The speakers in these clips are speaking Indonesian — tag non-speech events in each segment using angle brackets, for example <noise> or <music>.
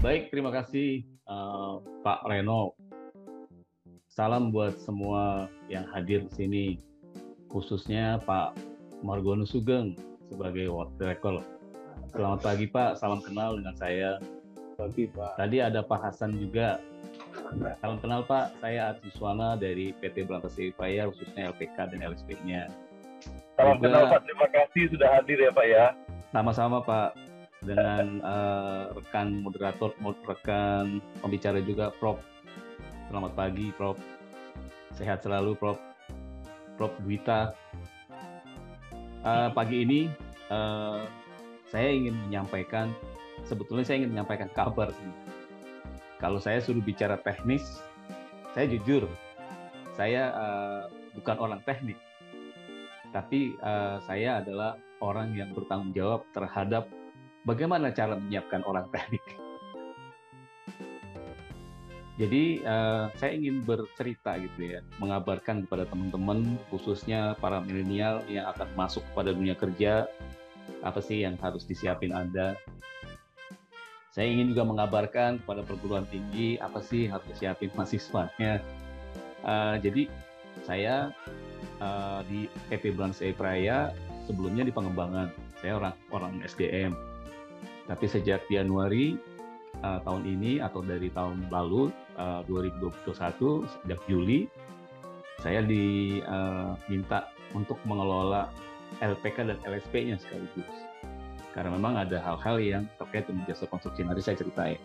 Baik, terima kasih uh, Pak Reno. Salam buat semua yang hadir di sini, khususnya Pak Margono Sugeng sebagai World Director. Selamat pagi Pak, salam kenal dengan saya. Pagi Pak. Tadi ada Pak Hasan juga. Salam kenal Pak, saya Adi Suwana dari PT Berantas Paya, khususnya LPK dan LSP-nya. Salam kenal Pak, terima kasih sudah hadir ya Pak ya. Sama-sama Pak dengan uh, rekan moderator, rekan pembicara juga, Prof. Selamat pagi, Prof. Sehat selalu, Prof. Prof. Dwita. Uh, pagi ini uh, saya ingin menyampaikan, sebetulnya saya ingin menyampaikan kabar. Kalau saya suruh bicara teknis, saya jujur, saya uh, bukan orang teknik, tapi uh, saya adalah orang yang bertanggung jawab terhadap bagaimana cara menyiapkan orang <laughs> teknik. Jadi uh, saya ingin bercerita gitu ya, mengabarkan kepada teman-teman khususnya para milenial yang akan masuk kepada dunia kerja, apa sih yang harus disiapin Anda. Saya ingin juga mengabarkan kepada perguruan tinggi apa sih harus disiapin mahasiswanya. Uh, jadi saya uh, di PP Blanse Praya sebelumnya di pengembangan, saya orang orang SDM tapi sejak Januari uh, tahun ini atau dari tahun lalu uh, 2021 sejak Juli saya diminta uh, untuk mengelola LPK dan LSP-nya sekaligus. Karena memang ada hal-hal yang terkait dengan jasa konstruksi nanti saya ceritain.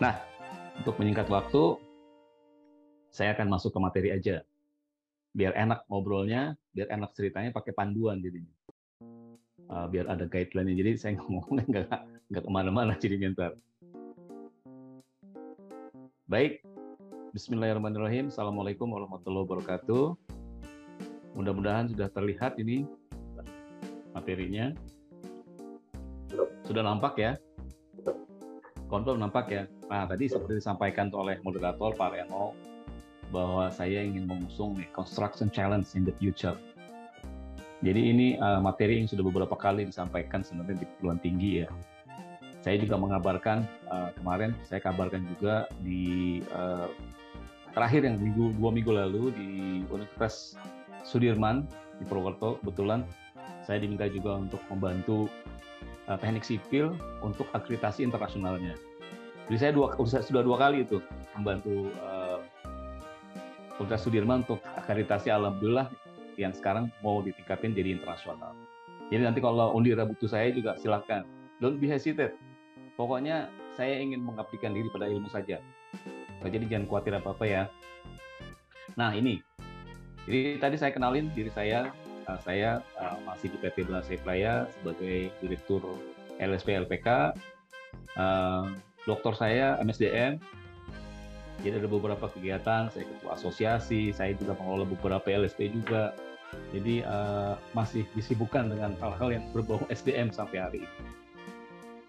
Nah, untuk menyingkat waktu, saya akan masuk ke materi aja. Biar enak ngobrolnya, biar enak ceritanya pakai panduan jadinya. Uh, biar ada guideline-nya. Jadi saya <laughs> ngomongnya nggak nggak ke mana-mana jadinya ntar. Baik, Bismillahirrahmanirrahim. Assalamualaikum warahmatullahi wabarakatuh. Mudah-mudahan sudah terlihat ini materinya. Sudah nampak ya? Konfirm nampak ya? Nah, tadi seperti disampaikan oleh moderator Pak Reno, bahwa saya ingin mengusung Construction Challenge in the Future. Jadi ini uh, materi yang sudah beberapa kali disampaikan sebenarnya di perguruan tinggi ya saya juga mengabarkan uh, kemarin saya kabarkan juga di uh, terakhir yang minggu dua minggu lalu di Universitas Sudirman di Purwokerto kebetulan saya diminta juga untuk membantu uh, teknik sipil untuk akreditasi internasionalnya. Jadi saya dua sudah dua kali itu membantu uh, Universitas Sudirman untuk akreditasi alhamdulillah yang sekarang mau ditingkatin jadi internasional. Jadi nanti kalau undira butuh saya juga silahkan. Don't be hesitate Pokoknya saya ingin mengabdikan diri pada ilmu saja. Jadi jangan khawatir apa-apa ya. Nah ini, jadi tadi saya kenalin diri saya. Uh, saya uh, masih di PT Belasai Playa sebagai Direktur LSP LPK. Uh, doktor saya MSDM. Jadi ada beberapa kegiatan, saya ketua asosiasi, saya juga mengelola beberapa LSP juga. Jadi uh, masih disibukkan dengan hal-hal yang berbau SDM sampai hari ini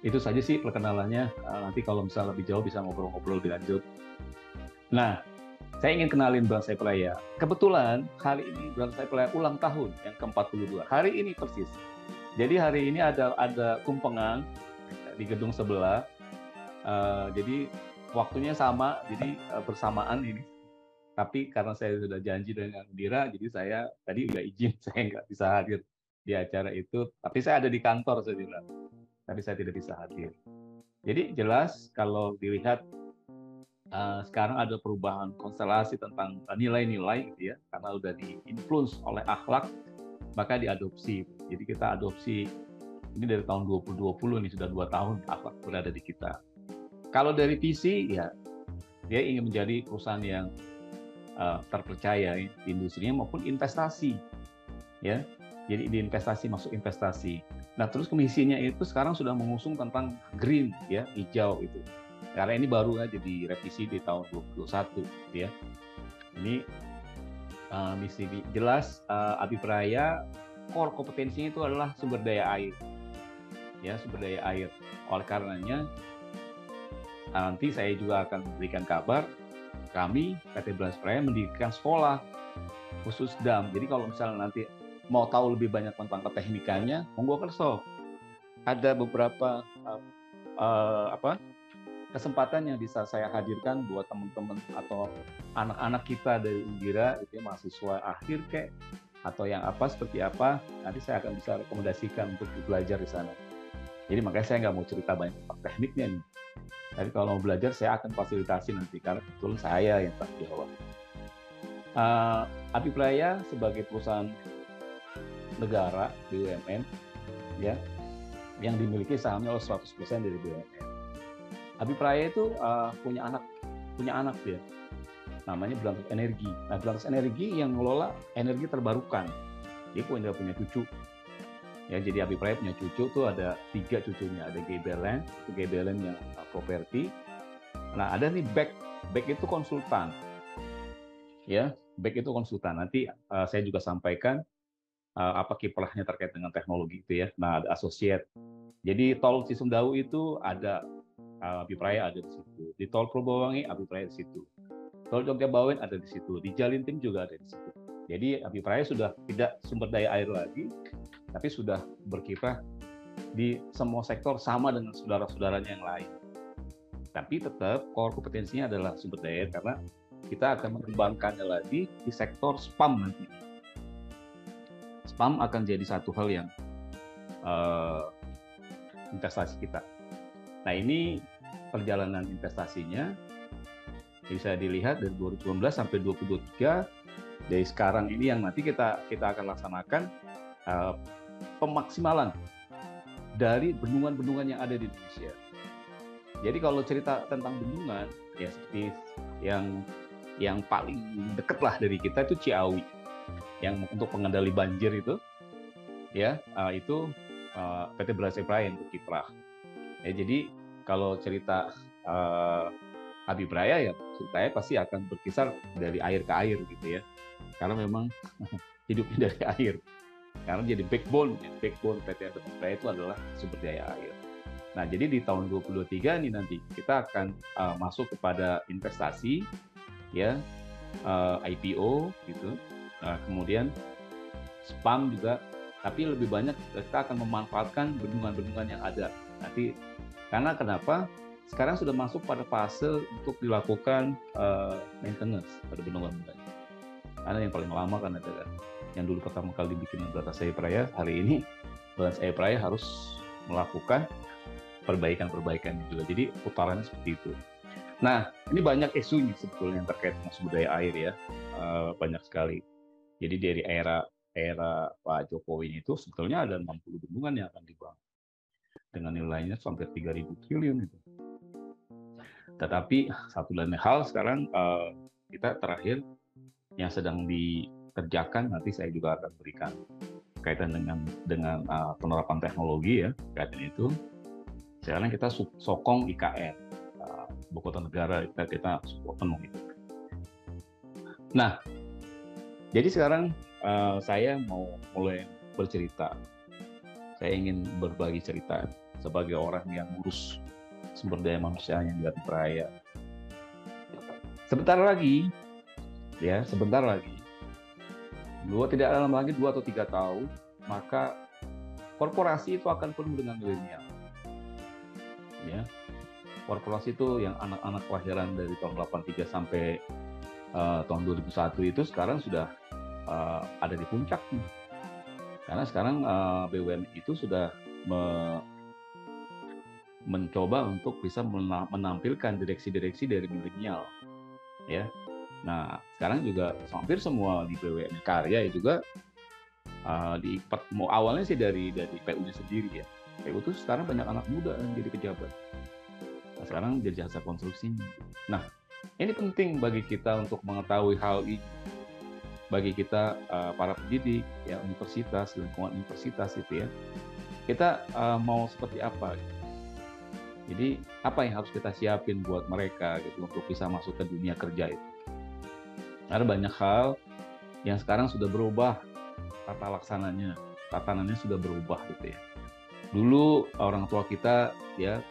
itu saja sih perkenalannya. Uh, nanti kalau misalnya lebih jauh bisa ngobrol-ngobrol lebih lanjut. Nah, saya ingin kenalin Bang Saifullah Kebetulan hari ini Bang Saifullah ulang tahun yang ke-42. Hari ini persis. Jadi hari ini ada ada kumpengan di gedung sebelah. Uh, jadi waktunya sama, jadi uh, bersamaan ini. Tapi karena saya sudah janji dengan Dira, jadi saya tadi nggak izin, <laughs> saya nggak bisa hadir di acara itu. Tapi saya ada di kantor, saya bilang tapi saya tidak bisa hadir. Jadi jelas kalau dilihat uh, sekarang ada perubahan konstelasi tentang nilai-nilai gitu ya, karena udah diinfluence oleh akhlak, maka diadopsi. Jadi kita adopsi ini dari tahun 2020 ini sudah dua tahun akhlak berada di kita. Kalau dari visi ya dia ingin menjadi perusahaan yang uh, terpercaya di industrinya maupun investasi ya jadi di investasi masuk investasi Nah, terus komisinya itu sekarang sudah mengusung tentang green ya, hijau itu. Karena ini baru aja direvisi di tahun 2021 ya. Ini uh, misi jelas uh, Abipraya core kompetensinya itu adalah sumber daya air. Ya, sumber daya air. Oleh karenanya nanti saya juga akan memberikan kabar kami PT Belas Praya mendirikan sekolah khusus dam. Jadi kalau misalnya nanti mau tahu lebih banyak tentang keteknikannya, monggo kerso. Ada beberapa uh, uh, apa kesempatan yang bisa saya hadirkan buat teman-teman atau anak-anak kita dari Undira itu mahasiswa akhir kayak atau yang apa seperti apa nanti saya akan bisa rekomendasikan untuk belajar di sana. Jadi makanya saya nggak mau cerita banyak tentang tekniknya nih. Tapi kalau mau belajar saya akan fasilitasi nanti karena betul saya yang tak jawab. Uh, Abipraya sebagai perusahaan negara BUMN ya yang dimiliki sahamnya oleh 100% dari BUMN. Abipraya itu uh, punya anak punya anak dia namanya Berantas Energi. Nah, Berantas Energi yang mengelola energi terbarukan. Dia punya punya cucu. Ya, jadi Abi Praya punya cucu tuh ada tiga cucunya. Ada Gebelen, Gebelen yang uh, properti. Nah, ada nih Beck. Beck itu konsultan. Ya, Beck itu konsultan. Nanti uh, saya juga sampaikan uh, apa kiprahnya terkait dengan teknologi itu ya. Nah, ada associate. Jadi tol Cisumdawu itu ada uh, Abi Praya ada di situ. Di tol Purbawangi Abi Praya di situ. Tol Jogja Bawen ada di situ, di Jalintim juga ada di situ. Jadi Abi Praya sudah tidak sumber daya air lagi, tapi sudah berkiprah di semua sektor sama dengan saudara-saudaranya yang lain. Tapi tetap core kompetensinya adalah sumber daya karena kita akan mengembangkannya lagi di sektor spam nanti. Spam akan jadi satu hal yang uh, investasi kita. Nah ini perjalanan investasinya bisa dilihat dari 2019 sampai 2023 dari sekarang ini yang nanti kita kita akan laksanakan uh, pemaksimalan dari bendungan-bendungan yang ada di Indonesia. Jadi kalau cerita tentang bendungan ya seperti yang yang paling dekat lah dari kita itu Ciawi yang untuk pengendali banjir itu ya uh, itu uh, PT Beras Praya untuk kiprah. Ya, jadi kalau cerita uh, Abi Praya ya ceritanya pasti akan berkisar dari air ke air gitu ya. Karena memang <laughs> hidupnya dari air. Karena jadi backbone, backbone PT Abi Praya itu adalah sumber daya air. Nah, jadi di tahun 2023 ini nanti kita akan uh, masuk kepada investasi ya uh, eh, IPO gitu. Uh, kemudian spam juga tapi lebih banyak kita akan memanfaatkan bendungan-bendungan yang ada. Nanti karena kenapa? sekarang sudah masuk pada fase untuk dilakukan uh, maintenance pada bendungan-bendungan. Karena yang paling lama kan ada kan, yang dulu pertama kali bikin Batas Saya Praya, hari ini Batas Saya Praya harus melakukan perbaikan-perbaikan juga. Jadi putarannya seperti itu. Nah, ini banyak isu nih sebetulnya yang terkait dengan sumber daya air ya, uh, banyak sekali. Jadi dari era era Pak Jokowi itu sebetulnya ada 60 bendungan yang akan dibangun dengan nilainya sampai 3.000 triliun itu. Tetapi satu dan hal sekarang uh, kita terakhir yang sedang dikerjakan nanti saya juga akan berikan kaitan dengan dengan uh, penerapan teknologi ya kaitan itu. Sekarang kita sokong IKN uh, ibu kota negara kita kita support penuh itu. Nah, jadi sekarang uh, saya mau mulai bercerita. Saya ingin berbagi cerita sebagai orang yang ngurus sumber daya manusia yang di Peraya. Sebentar lagi, ya sebentar lagi, dua tidak dalam lagi dua atau tiga tahun, maka korporasi itu akan penuh dengan milenial. Ya, korporasi itu yang anak-anak kelahiran dari tahun 83 sampai uh, tahun 2001 itu sekarang sudah uh, ada di puncak nih. Karena sekarang uh, eh, BUMN itu sudah me mencoba untuk bisa menampilkan direksi-direksi dari milenial ya nah sekarang juga hampir semua di BUMN karya juga uh, di mau awalnya sih dari dari PU-nya sendiri ya. PU itu sekarang banyak anak muda yang jadi pejabat. Nah, sekarang jadi jasa konstruksi. Nah ini penting bagi kita untuk mengetahui hal ini. Bagi kita uh, para pendidik ya universitas lingkungan universitas itu ya. Kita uh, mau seperti apa? Jadi apa yang harus kita siapin buat mereka gitu untuk bisa masuk ke dunia kerja itu? Ada banyak hal yang sekarang sudah berubah tata laksananya, tatanannya sudah berubah gitu ya. Dulu orang tua kita ya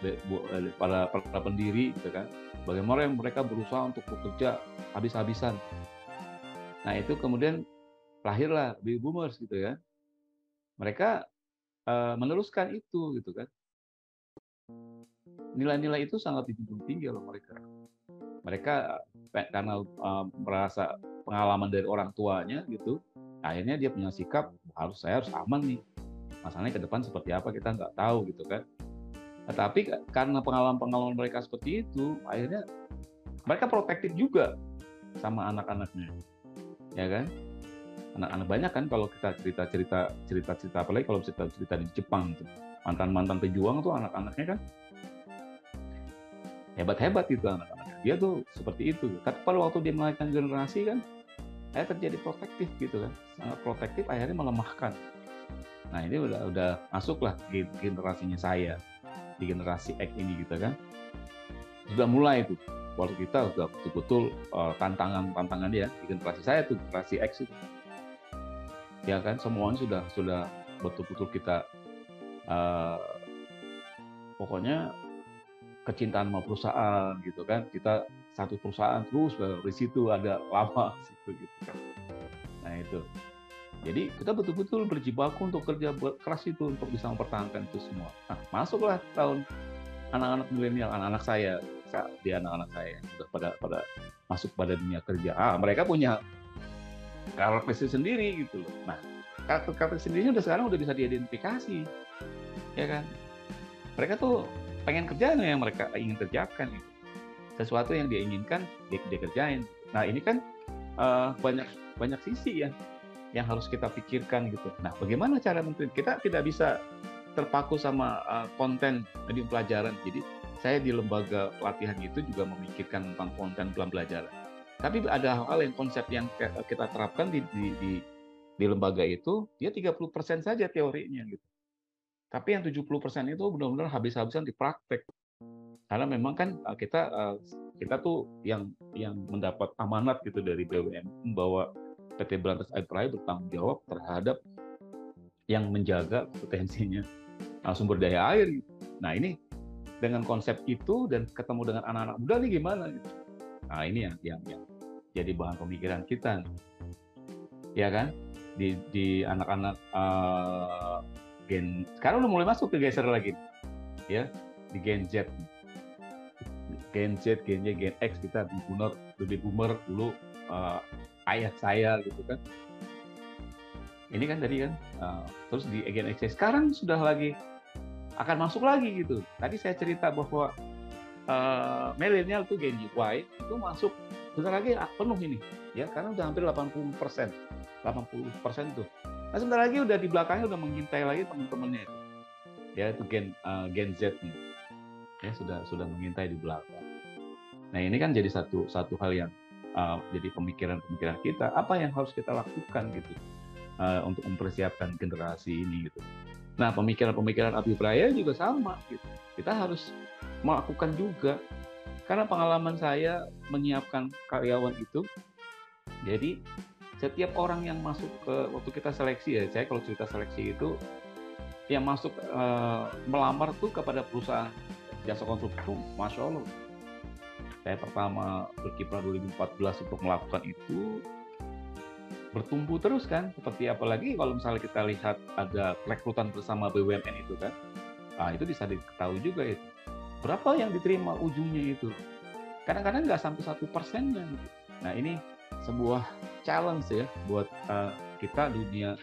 para para pendiri gitu kan, bagaimana yang mereka berusaha untuk bekerja habis-habisan. Nah itu kemudian lahirlah baby boomers gitu ya. Mereka uh, meneruskan itu gitu kan. Nilai-nilai itu sangat dijunjung tinggi oleh mereka. Mereka karena uh, merasa pengalaman dari orang tuanya gitu, akhirnya dia punya sikap harus saya harus aman nih. Masalahnya ke depan seperti apa kita nggak tahu gitu kan. Tetapi karena pengalaman-pengalaman mereka seperti itu, akhirnya mereka protektif juga sama anak-anaknya, ya kan? anak-anak banyak kan kalau kita cerita cerita cerita cerita apalagi kalau cerita cerita di Jepang tuh mantan mantan pejuang tuh anak-anaknya kan hebat hebat itu anak-anaknya dia tuh seperti itu tapi pada waktu dia melahirkan generasi kan saya terjadi protektif gitu kan. Sangat protektif akhirnya melemahkan. Nah ini udah udah masuklah generasinya saya di generasi X ini gitu kan. Sudah mulai itu waktu kita sudah betul-betul uh, tantangan tantangan dia di generasi saya tuh generasi X itu. Ya kan semuanya sudah sudah betul-betul kita uh, pokoknya kecintaan sama perusahaan gitu kan. Kita satu perusahaan terus di situ ada lama <laughs> situ gitu kan. Nah itu. Jadi kita betul-betul berjibaku untuk kerja keras itu untuk bisa mempertahankan itu semua. Nah masuklah tahun anak-anak milenial anak-anak saya di anak-anak saya sudah pada pada masuk pada dunia kerja. Ah mereka punya karakteristik sendiri gitu loh. Nah, karakter-karakter sendiri udah sekarang udah bisa diidentifikasi, ya kan? Mereka tuh pengen kerjaan yang mereka ingin kerjakan, gitu. sesuatu yang dia inginkan dia, dia kerjain. Nah, ini kan uh, banyak banyak sisi ya yang harus kita pikirkan gitu. Nah, bagaimana cara mungkin kita tidak bisa terpaku sama uh, konten di pelajaran. Jadi saya di lembaga pelatihan itu juga memikirkan tentang konten pelajaran tapi ada hal-hal yang konsep yang kita terapkan di, di, di, di lembaga itu, dia 30% saja teorinya gitu. Tapi yang 70% itu benar-benar habis-habisan di praktek. Karena memang kan eh, kita eh, kita tuh yang yang mendapat amanat gitu dari BUMN bahwa PT Berantas Air bertanggung jawab terhadap yang menjaga potensinya eh, sumber daya air. Nah ini dengan konsep itu dan ketemu dengan anak-anak muda nih gimana gitu. Nah ini yang yang, yang jadi bahan pemikiran kita ya kan di di anak-anak uh, gen sekarang udah mulai masuk ke geser lagi. Ya di gen Z. Gen Z gen Y gen X kita boomer lebih boomer dulu uh, ayah saya gitu kan. Ini kan tadi kan uh, terus di gen X. Sekarang sudah lagi akan masuk lagi gitu. Tadi saya cerita bahwa uh, milenial tuh gen Y itu masuk sebentar lagi ah, penuh ini. Ya karena udah hampir 80 persen. 80 persen tuh nah sebentar lagi udah di belakangnya udah mengintai lagi teman-temannya itu. Ya itu gen uh, gen Z nih. Ya sudah sudah mengintai di belakang. Nah ini kan jadi satu satu hal yang uh, jadi pemikiran-pemikiran kita. Apa yang harus kita lakukan gitu uh, untuk mempersiapkan generasi ini gitu. Nah pemikiran-pemikiran Abi Praya juga sama gitu. Kita harus melakukan juga. Karena pengalaman saya menyiapkan karyawan itu, jadi setiap orang yang masuk ke waktu kita seleksi ya, saya kalau cerita seleksi itu yang masuk uh, melamar tuh kepada perusahaan jasa konsultan, masya Allah. Saya pertama berkiprah 2014 untuk melakukan itu bertumbuh terus kan seperti apalagi kalau misalnya kita lihat ada rekrutan bersama BUMN itu kan nah itu bisa diketahui juga itu. Berapa yang diterima ujungnya itu? Kadang-kadang nggak sampai satu persennya nah ini sebuah challenge ya buat uh, kita dunia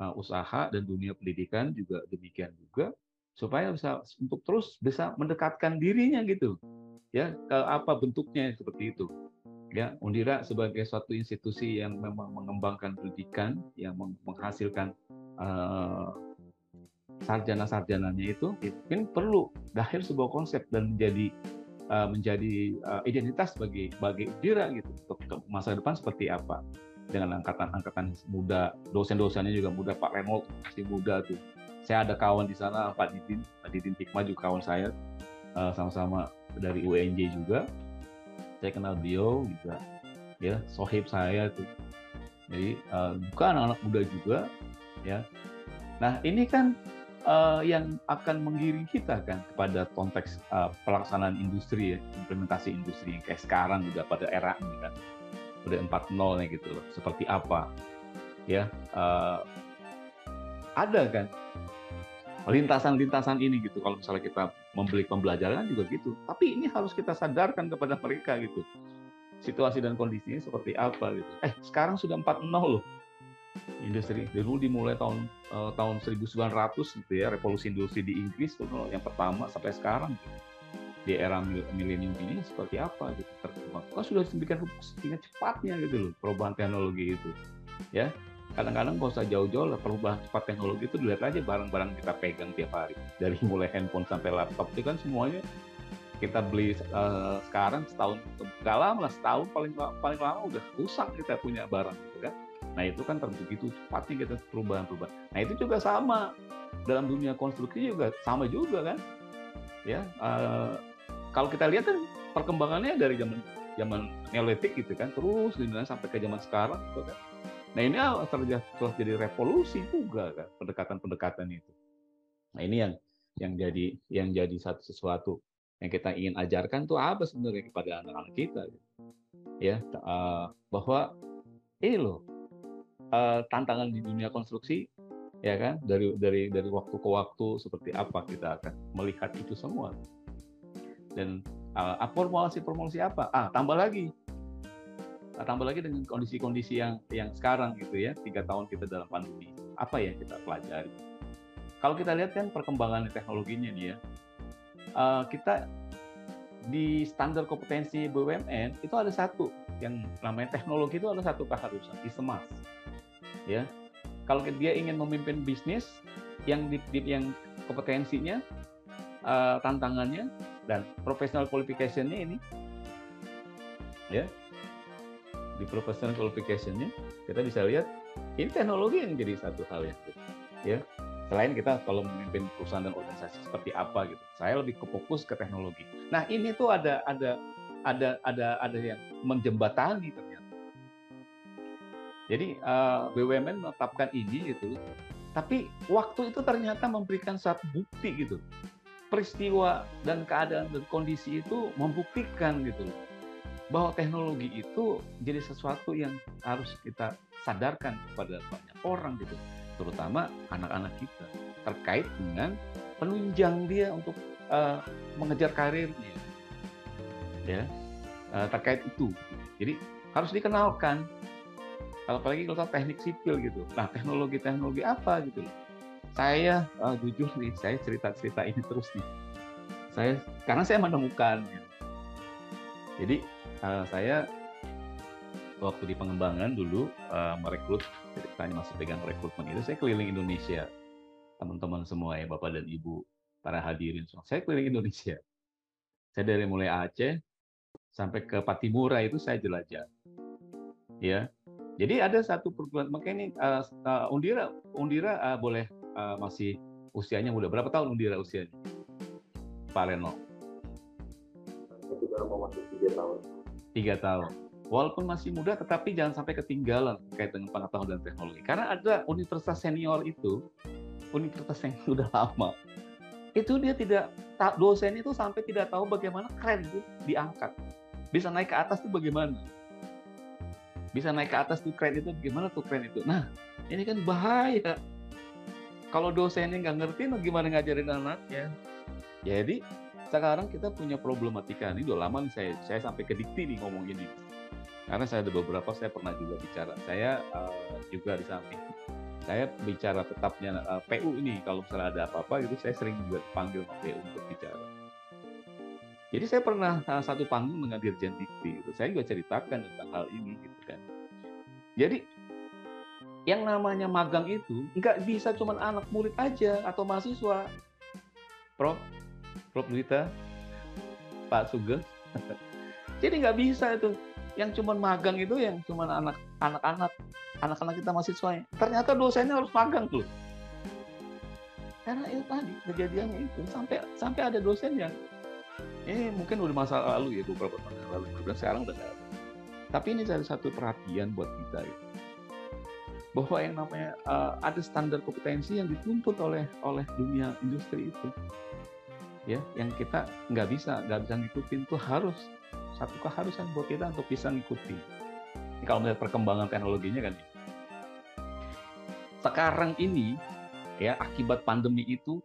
uh, usaha dan dunia pendidikan juga demikian juga supaya bisa untuk terus bisa mendekatkan dirinya gitu ya ke apa bentuknya seperti itu. Ya Undira sebagai suatu institusi yang memang mengembangkan pendidikan yang menghasilkan uh, sarjana-sarjananya itu mungkin perlu lahir sebuah konsep dan menjadi uh, menjadi uh, identitas bagi bagi Dira gitu untuk masa depan seperti apa. Dengan angkatan-angkatan muda dosen-dosennya juga muda Pak Remold masih muda tuh. Saya ada kawan di sana Pak Didin Pak Didin Tikma juga kawan saya uh, sama-sama dari UNJ juga. Saya kenal beliau juga ya sohib saya tuh. Jadi uh, bukan anak-anak muda juga ya. Nah ini kan uh, yang akan menggiring kita kan kepada konteks uh, pelaksanaan industri ya, implementasi industri yang kayak sekarang udah pada era ini kan udah 4.0 nih gitu loh. Seperti apa? ya uh, ada kan lintasan-lintasan ini gitu kalau misalnya kita membeli pembelajaran juga gitu tapi ini harus kita sadarkan kepada mereka gitu situasi dan kondisinya seperti apa gitu eh sekarang sudah 4.0 loh industri dulu dimulai tahun uh, tahun 1900 gitu ya revolusi industri di Inggris tuh yang pertama sampai sekarang gitu. di era milenium ini seperti apa gitu terkembang kan sudah sedemikian cepatnya gitu loh perubahan teknologi itu ya. Kadang-kadang nggak usah jauh-jauh lah perubahan cepat teknologi itu dilihat aja barang-barang kita pegang tiap hari. Dari mulai handphone sampai laptop itu kan semuanya kita beli uh, sekarang setahun nggak lama lah setahun paling paling lama udah rusak kita punya barang gitu kan nah itu kan tentu gitu cepatnya kita perubahan-perubahan. Nah itu juga sama. Dalam dunia konstruksi juga sama juga kan? Ya uh, kalau kita lihat kan perkembangannya dari zaman zaman neolitik gitu kan terus sampai ke zaman sekarang gitu kan. Nah ini telah jadi revolusi juga kan pendekatan-pendekatan itu. Nah ini yang yang jadi yang jadi satu sesuatu yang kita ingin ajarkan tuh apa sebenarnya kepada anak-anak kita, ya uh, bahwa ini loh uh, tantangan di dunia konstruksi ya kan? Dari dari dari waktu ke waktu seperti apa kita akan melihat itu semua. Dan uh, formulasi formulasi apa? Ah tambah lagi. Nah, tambah lagi dengan kondisi-kondisi yang yang sekarang gitu ya tiga tahun kita dalam pandemi. Apa yang kita pelajari? Kalau kita lihat kan perkembangan teknologinya nih ya uh, kita di standar kompetensi BUMN itu ada satu yang namanya teknologi itu ada satu keharusan di semas ya. Kalau dia ingin memimpin bisnis yang di, di yang kompetensinya uh, tantangannya dan professional qualification-nya ini ya. Di professional qualification-nya kita bisa lihat ini teknologi yang jadi satu hal yang ya. Selain kita kalau memimpin perusahaan dan organisasi seperti apa gitu saya lebih ke fokus ke teknologi. Nah ini tuh ada ada ada ada ada yang menjembatani jadi uh, eh, BUMN menetapkan ini gitu. Tapi waktu itu ternyata memberikan satu bukti gitu. Peristiwa dan keadaan dan kondisi itu membuktikan gitu bahwa teknologi itu jadi sesuatu yang harus kita sadarkan kepada banyak orang gitu, terutama anak-anak kita. Terkait dengan penunjang dia untuk uh, mengejar karirnya, ya. Uh, terkait itu. Jadi harus dikenalkan. Apalagi kalau teknik sipil gitu. Nah teknologi-teknologi apa gitu Saya uh, jujur nih, saya cerita-cerita ini <laughs> terus nih. Saya karena saya menemukan. Gitu. Jadi uh, saya waktu di pengembangan dulu uh, merekrut, ceritanya masih pegang rekrutmen itu, saya keliling Indonesia. Teman-teman semua ya, Bapak dan Ibu, para hadirin semua. Saya keliling Indonesia. Saya dari mulai Aceh sampai ke Patimura itu saya jelajah. Ya, jadi ada satu perguruan makanya ini uh, uh, Undira Undira uh, boleh uh, masih usianya muda. Berapa tahun Undira usianya? Pak Reno. Sudah mau masuk tiga tahun tiga tahun. Walaupun masih muda, tetapi jangan sampai ketinggalan kait dengan pengetahuan dan teknologi. Karena ada universitas senior itu, universitas yang <laughs> sudah lama, itu dia tidak dosen itu sampai tidak tahu bagaimana keren itu diangkat. Bisa naik ke atas itu bagaimana? Bisa naik ke atas tuh keren itu bagaimana tuh keren itu? Nah, ini kan bahaya. Kalau dosennya nggak ngerti, gimana ngajarin anaknya? Jadi sekarang kita punya problematika ini udah lama nih saya saya sampai ke dikti nih ngomong ini karena saya ada beberapa saya pernah juga bicara saya uh, juga di samping saya bicara tetapnya uh, eh, PU ini kalau misalnya ada apa-apa itu saya sering juga panggil PU untuk bicara jadi saya pernah uh, satu panggung dengan Dirjen Dikti itu saya juga ceritakan tentang hal ini gitu kan jadi yang namanya magang itu nggak bisa cuma anak murid aja atau mahasiswa Prof Prof Dwita, Pak Sugeng. <laughs> Jadi nggak bisa itu. Yang cuma magang itu yang cuma anak anak-anak anak-anak kita mahasiswa. Ternyata dosennya harus magang tuh. Karena itu tadi kejadiannya itu sampai sampai ada dosen yang ini mungkin udah masa lalu ya beberapa tahun yang lalu, kemudian sekarang udah ada. Tapi ini jadi satu perhatian buat kita gitu. bahwa yang namanya uh, ada standar kompetensi yang dituntut oleh oleh dunia industri itu ya yang kita nggak bisa nggak bisa ngikutin tuh harus satu keharusan buat kita untuk bisa ngikutin ini kalau melihat perkembangan teknologinya kan sekarang ini ya akibat pandemi itu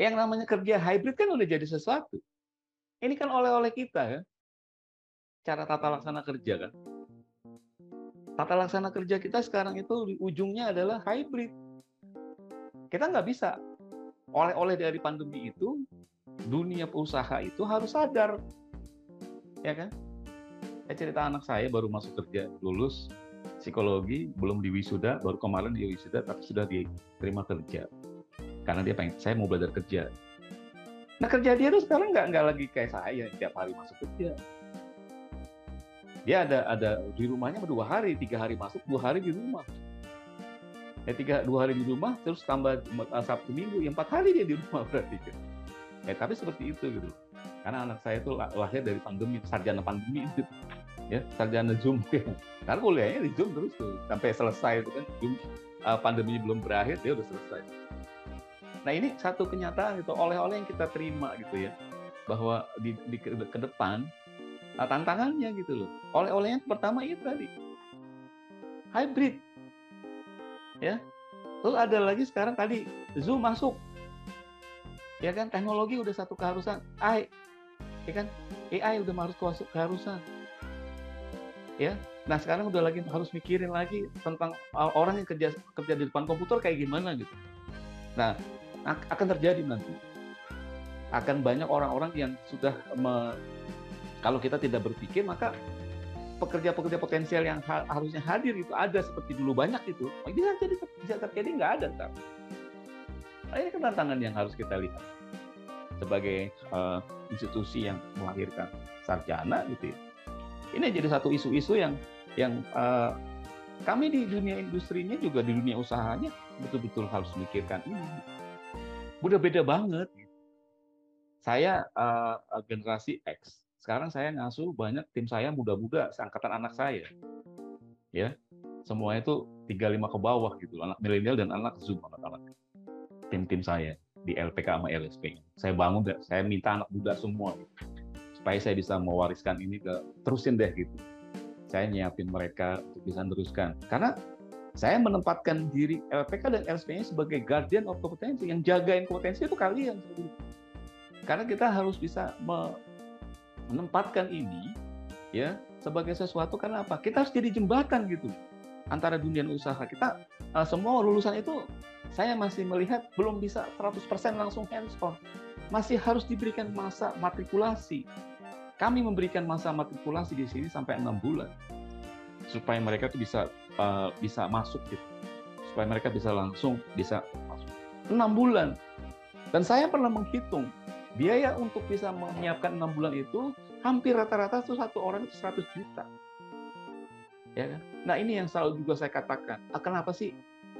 yang namanya kerja hybrid kan udah jadi sesuatu. Ini kan oleh-oleh kita ya. Cara tata laksana kerja kan. Tata laksana kerja kita sekarang itu di ujungnya adalah hybrid. Kita nggak bisa oleh-oleh dari pandemi itu dunia usaha itu harus sadar ya kan saya cerita anak saya baru masuk kerja lulus psikologi belum di wisuda baru kemarin dia wisuda tapi sudah diterima kerja karena dia pengen saya mau belajar kerja nah kerja dia tuh sekarang nggak nggak lagi kayak saya tiap hari masuk kerja. Dia ada ada di rumahnya dua hari tiga hari masuk dua hari di rumah. Ya tiga dua hari di rumah terus tambah sabtu minggu yang empat hari dia di rumah <laughs> berarti. Ya tapi seperti itu gitu. Karena anak saya itu lahir dari pandemi sarjana pandemi. Itu <laughs> ya sarjana Zoom. <laughs> Karena kuliahnya di Zoom terus tuh sampai selesai itu kan Zoom pandeminya belum berakhir dia udah selesai nah ini satu kenyataan itu oleh-oleh yang kita terima gitu ya bahwa di, di ke, depan nah, tantangannya gitu loh. Oleh-olehnya pertama itu tadi. Hybrid. Ya. Terus ada lagi sekarang tadi Zoom masuk. Ya kan teknologi udah satu keharusan. AI ya kan AI udah harus keharusan. Ya. Nah sekarang udah lagi harus mikirin lagi tentang orang yang kerja kerja di depan komputer kayak gimana gitu. Nah akan terjadi nanti akan banyak orang-orang yang sudah me, kalau kita tidak berpikir maka pekerja-pekerja potensial yang ha harusnya hadir itu ada seperti dulu banyak itu bisa jadi bisa terjadi nggak ada ntar. Nah, ini tantangan yang harus kita lihat sebagai uh, institusi yang melahirkan sarjana gitu ya ini jadi satu isu-isu yang yang uh, kami di dunia industrinya juga di dunia usahanya betul-betul harus memikirkan ini. Udah beda banget. Saya uh, generasi X. Sekarang saya ngasuh banyak tim saya muda-muda, seangkatan anak saya. Ya, semuanya itu 35 ke bawah gitu, anak milenial dan anak Zoom anak-anak. Tim-tim saya di LPK sama LSP. Saya bangun, saya minta anak muda semua. Gitu supaya saya bisa mewariskan ini ke terusin deh gitu. Saya nyiapin mereka untuk bisa teruskan. Karena saya menempatkan diri LPK dan LSP-nya sebagai guardian of kompetensi yang jagain kompetensi itu kalian. Karena kita harus bisa menempatkan ini ya sebagai sesuatu karena apa? Kita harus jadi jembatan gitu antara dunia usaha. Kita uh, semua lulusan itu saya masih melihat belum bisa 100% langsung hands on. Masih harus diberikan masa matrikulasi, kami memberikan masa matrikulasi di sini sampai enam bulan supaya mereka tuh bisa uh, bisa masuk gitu. Supaya mereka bisa langsung bisa masuk. Enam bulan. Dan saya pernah menghitung biaya untuk bisa menyiapkan enam bulan itu hampir rata-rata tuh satu orang itu 100 juta. Ya kan? Nah ini yang selalu juga saya katakan ah, kenapa sih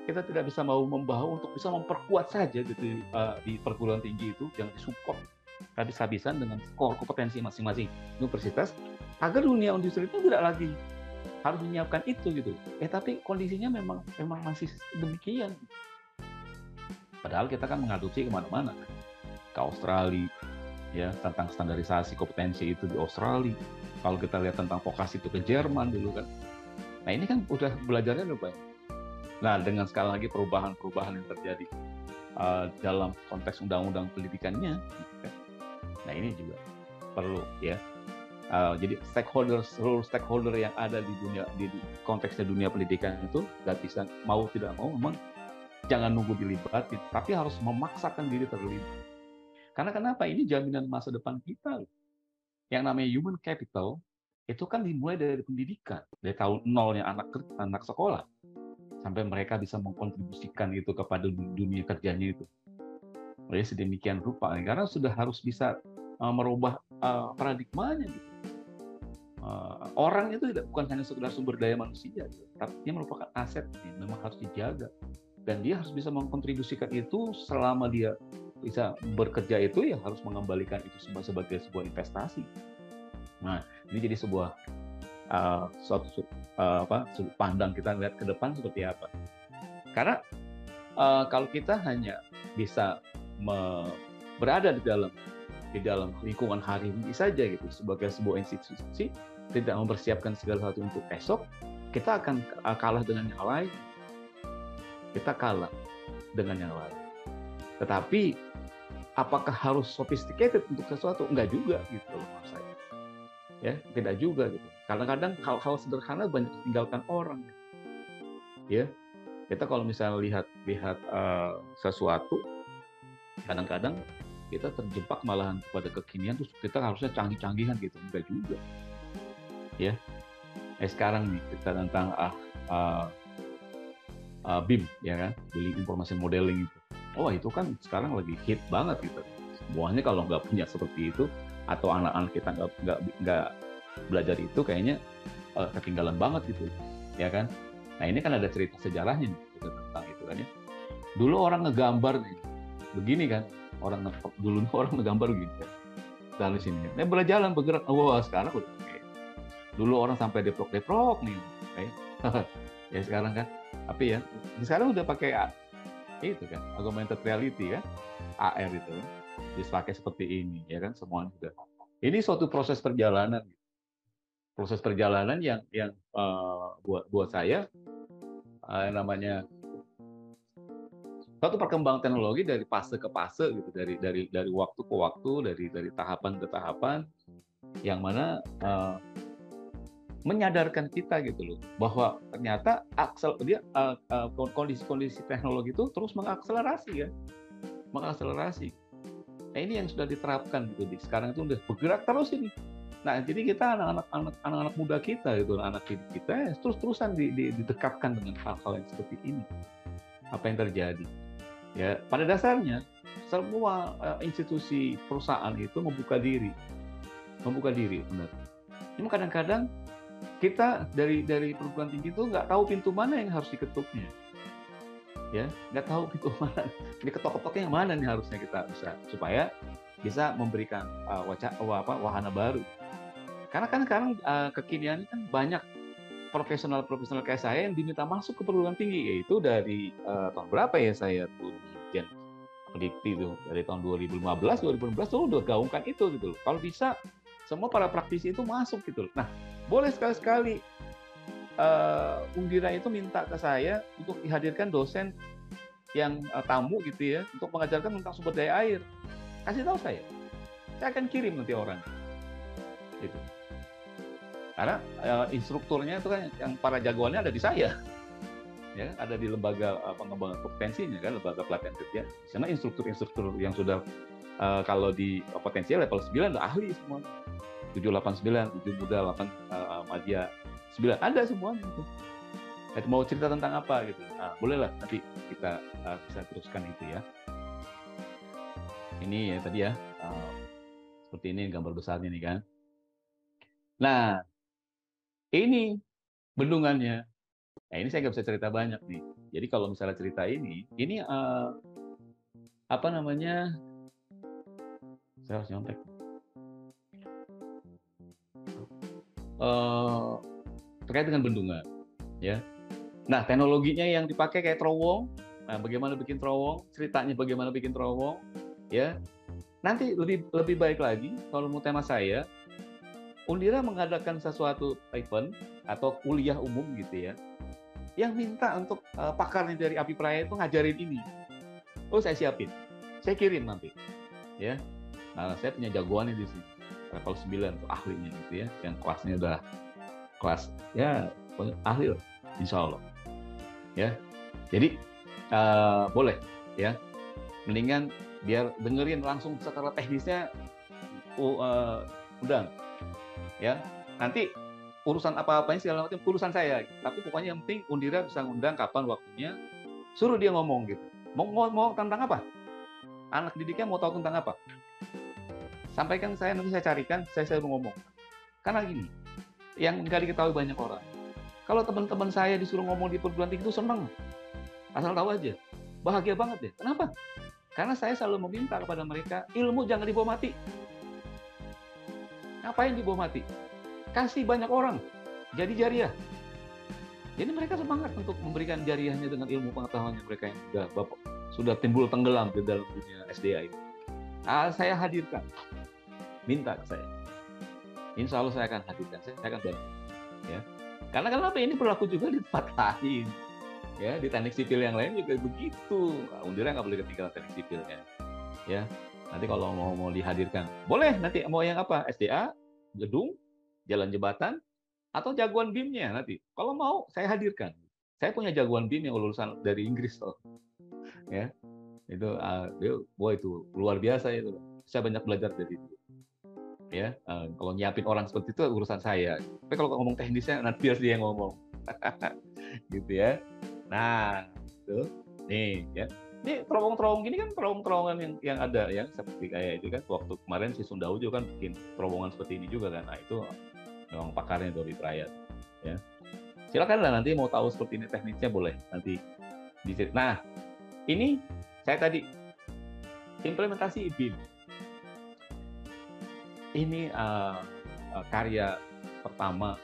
kita tidak bisa mau membawa untuk bisa memperkuat saja gitu uh, di perguruan tinggi itu yang disupport habis-habisan dengan skor kompetensi masing-masing. Universitas agar dunia industri itu tidak lagi harus menyiapkan itu gitu. Eh tapi kondisinya memang memang masih demikian. Padahal kita kan mengadopsi ke mana-mana, ke Australia, ya tentang standarisasi kompetensi itu di Australia. Kalau kita lihat tentang vokasi itu ke Jerman dulu kan. Nah ini kan udah belajarnya udah banyak. Nah dengan sekali lagi perubahan-perubahan yang terjadi uh, dalam konteks undang-undang pendidikannya, Nah ini juga perlu ya. Uh, jadi stakeholder seluruh stakeholder yang ada di dunia di, konteksnya dunia pendidikan itu nggak bisa mau tidak mau memang jangan nunggu dilibatin, tapi harus memaksakan diri terlibat. Karena kenapa? Ini jaminan masa depan kita. Yang namanya human capital itu kan dimulai dari pendidikan, dari tahun nolnya anak anak sekolah sampai mereka bisa mengkontribusikan itu kepada dunia kerjanya itu. Ya sedemikian rupa, karena sudah harus bisa uh, merubah uh, paradigmanya gitu. Uh, orang itu tidak bukan hanya sekedar sumber daya manusia, gitu, tapi dia merupakan aset yang memang harus dijaga dan dia harus bisa mengkontribusikan itu selama dia bisa bekerja itu ya harus mengembalikan itu sebagai sebuah investasi. Nah ini jadi sebuah uh, uh, apa pandang kita lihat ke depan seperti apa. Karena uh, kalau kita hanya bisa berada di dalam di dalam lingkungan hari ini saja gitu sebagai sebuah institusi tidak mempersiapkan segala sesuatu untuk esok kita akan kalah dengan yang lain kita kalah dengan yang lain. Tetapi apakah harus sophisticated untuk sesuatu? Enggak juga gitu loh mas saya. Ya, tidak juga gitu. Kadang-kadang hal-hal sederhana banyak ditinggalkan orang. Ya, kita kalau misalnya lihat lihat uh, sesuatu, kadang-kadang kita terjebak malahan kepada kekinian terus kita harusnya canggih-canggihan gitu enggak juga ya. Eh sekarang nih kita tentang ah uh, uh, BIM ya kan? Building information modeling itu. Oh itu kan sekarang lagi hit banget gitu. Semuanya kalau nggak punya seperti itu atau anak-anak kita nggak nggak nggak belajar itu kayaknya uh, ketinggalan banget gitu ya kan? Nah ini kan ada cerita sejarahnya nih tentang itu kan ya. Dulu orang ngegambar nih begini kan? Orang dulu <laughs> orang ngegambar gitu dari sini. Ini boleh jalan bergerak. Wah wow, sekarang udah dulu orang sampai deprok-deprok nih kayak <laughs> ya sekarang kan. Tapi ya sekarang udah pakai itu kan augmented reality kan AR itu kan dipakai seperti ini ya kan semuanya sudah. Ini suatu proses perjalanan. Proses perjalanan yang yang uh, buat buat saya uh, namanya satu perkembangan teknologi dari fase ke fase gitu dari dari dari waktu ke waktu dari dari tahapan ke tahapan yang mana uh, menyadarkan kita gitu loh bahwa ternyata aksel dia uh, uh, kondisi-kondisi teknologi itu terus mengakselerasi ya. Mengakselerasi. Nah ini yang sudah diterapkan gitu di sekarang itu udah bergerak terus ini. Nah jadi kita anak-anak anak anak muda kita gitu anak kita ya, terus terusan di, di, didekatkan dengan hal-hal yang seperti ini. Apa yang terjadi? Ya, pada dasarnya semua uh, institusi perusahaan itu membuka diri, membuka diri, benar. Cuma kadang-kadang kita dari dari perguruan tinggi itu nggak tahu pintu mana yang harus diketuknya, ya, nggak tahu pintu <laughs> mana, ini ketok-ketoknya yang mana nih harusnya kita bisa supaya bisa memberikan uh, wacana apa wahana baru. Karena kan sekarang uh, kekinian kan banyak profesional-profesional kayak saya yang diminta masuk ke perguruan tinggi yaitu dari uh, tahun berapa ya saya tuh Dirjen peneliti tuh dari tahun 2015 2016 tuh udah gaungkan itu gitu loh. Kalau bisa semua para praktisi itu masuk gitu loh. Nah, boleh sekali-sekali uh, Undira itu minta ke saya untuk dihadirkan dosen yang uh, tamu gitu ya untuk mengajarkan tentang sumber daya air. Kasih tahu saya. Saya akan kirim nanti orang. Gitu karena uh, instrukturnya itu kan yang para jagoannya ada di saya <laughs> ya ada di lembaga uh, pengembangan kompetensinya kan lembaga pelatihan kerja di sana instruktur-instruktur yang sudah uh, kalau di potensial level 9 udah ahli semua 789 7 muda 8 uh, media 9 ada semuanya itu mau cerita tentang apa gitu nah, bolehlah nanti kita uh, bisa teruskan itu ya ini ya tadi ya uh, seperti ini gambar besarnya nih kan nah ini bendungannya. Nah, ini saya nggak bisa cerita banyak nih. Jadi kalau misalnya cerita ini, ini uh, apa namanya? Saya harus nyontek. Uh, terkait dengan bendungan, ya. Nah, teknologinya yang dipakai kayak terowong. Nah, bagaimana bikin terowong? Ceritanya bagaimana bikin terowong? Ya. Nanti lebih lebih baik lagi kalau mau tema saya Undira mengadakan sesuatu event atau kuliah umum gitu ya, yang minta untuk uh, pakarnya dari Api Praya itu ngajarin ini. Oh saya siapin, saya kirim nanti, ya. Nah saya punya jagoannya di sini, level 9 tuh ahlinya gitu ya, yang kelasnya udah kelas ya ahli loh, insya Allah, ya. Jadi uh, boleh ya, mendingan biar dengerin langsung secara teknisnya uh, undang ya. Nanti urusan apa-apanya segala macam urusan saya. Tapi pokoknya yang penting Undira bisa ngundang kapan waktunya suruh dia ngomong gitu. Mau ngomong tentang apa? Anak didiknya mau tahu tentang apa sampaikan saya nanti saya carikan saya saya ngomong karena gini yang nggak diketahui banyak orang kalau teman-teman saya disuruh ngomong di perguruan tinggi itu seneng asal tahu aja bahagia banget deh kenapa karena saya selalu meminta kepada mereka ilmu jangan dibawa mati Ngapain dibawa mati? Kasih banyak orang. Jadi jariah. Jadi mereka semangat untuk memberikan jariahnya dengan ilmu pengetahuannya mereka yang sudah bapak, sudah timbul tenggelam di dalam dunia SDA ini. Nah, saya hadirkan. Minta ke saya. Insya Allah saya akan hadirkan. Saya akan bantu. Ya. Karena kenapa ini berlaku juga di tempat lain. ya di teknik sipil yang lain juga begitu Undira nggak boleh ketinggalan teknik sipilnya ya nanti kalau mau mau dihadirkan boleh nanti mau yang apa SDA gedung jalan jembatan atau jagoan BIM-nya nanti kalau mau saya hadirkan saya punya jagoan BIM yang lulusan dari Inggris loh ya itu uh, dia wah itu luar biasa itu saya banyak belajar dari itu ya uh, kalau nyiapin orang seperti itu urusan saya. Tapi kalau ngomong teknisnya nanti biar dia yang ngomong. <laughs> Gitu ya. Nah tuh nih ya. Ini terowong-terowong gini kan terowong-terowongan yang yang ada ya. Seperti kayak itu kan waktu kemarin si Sunda Ujo kan bikin terowongan seperti ini juga kan. Nah itu memang pakarnya dari Prayat ya. Silakan lah nanti mau tahu seperti ini teknisnya boleh nanti di nah ini saya tadi implementasi BIM. Ini uh, karya pertama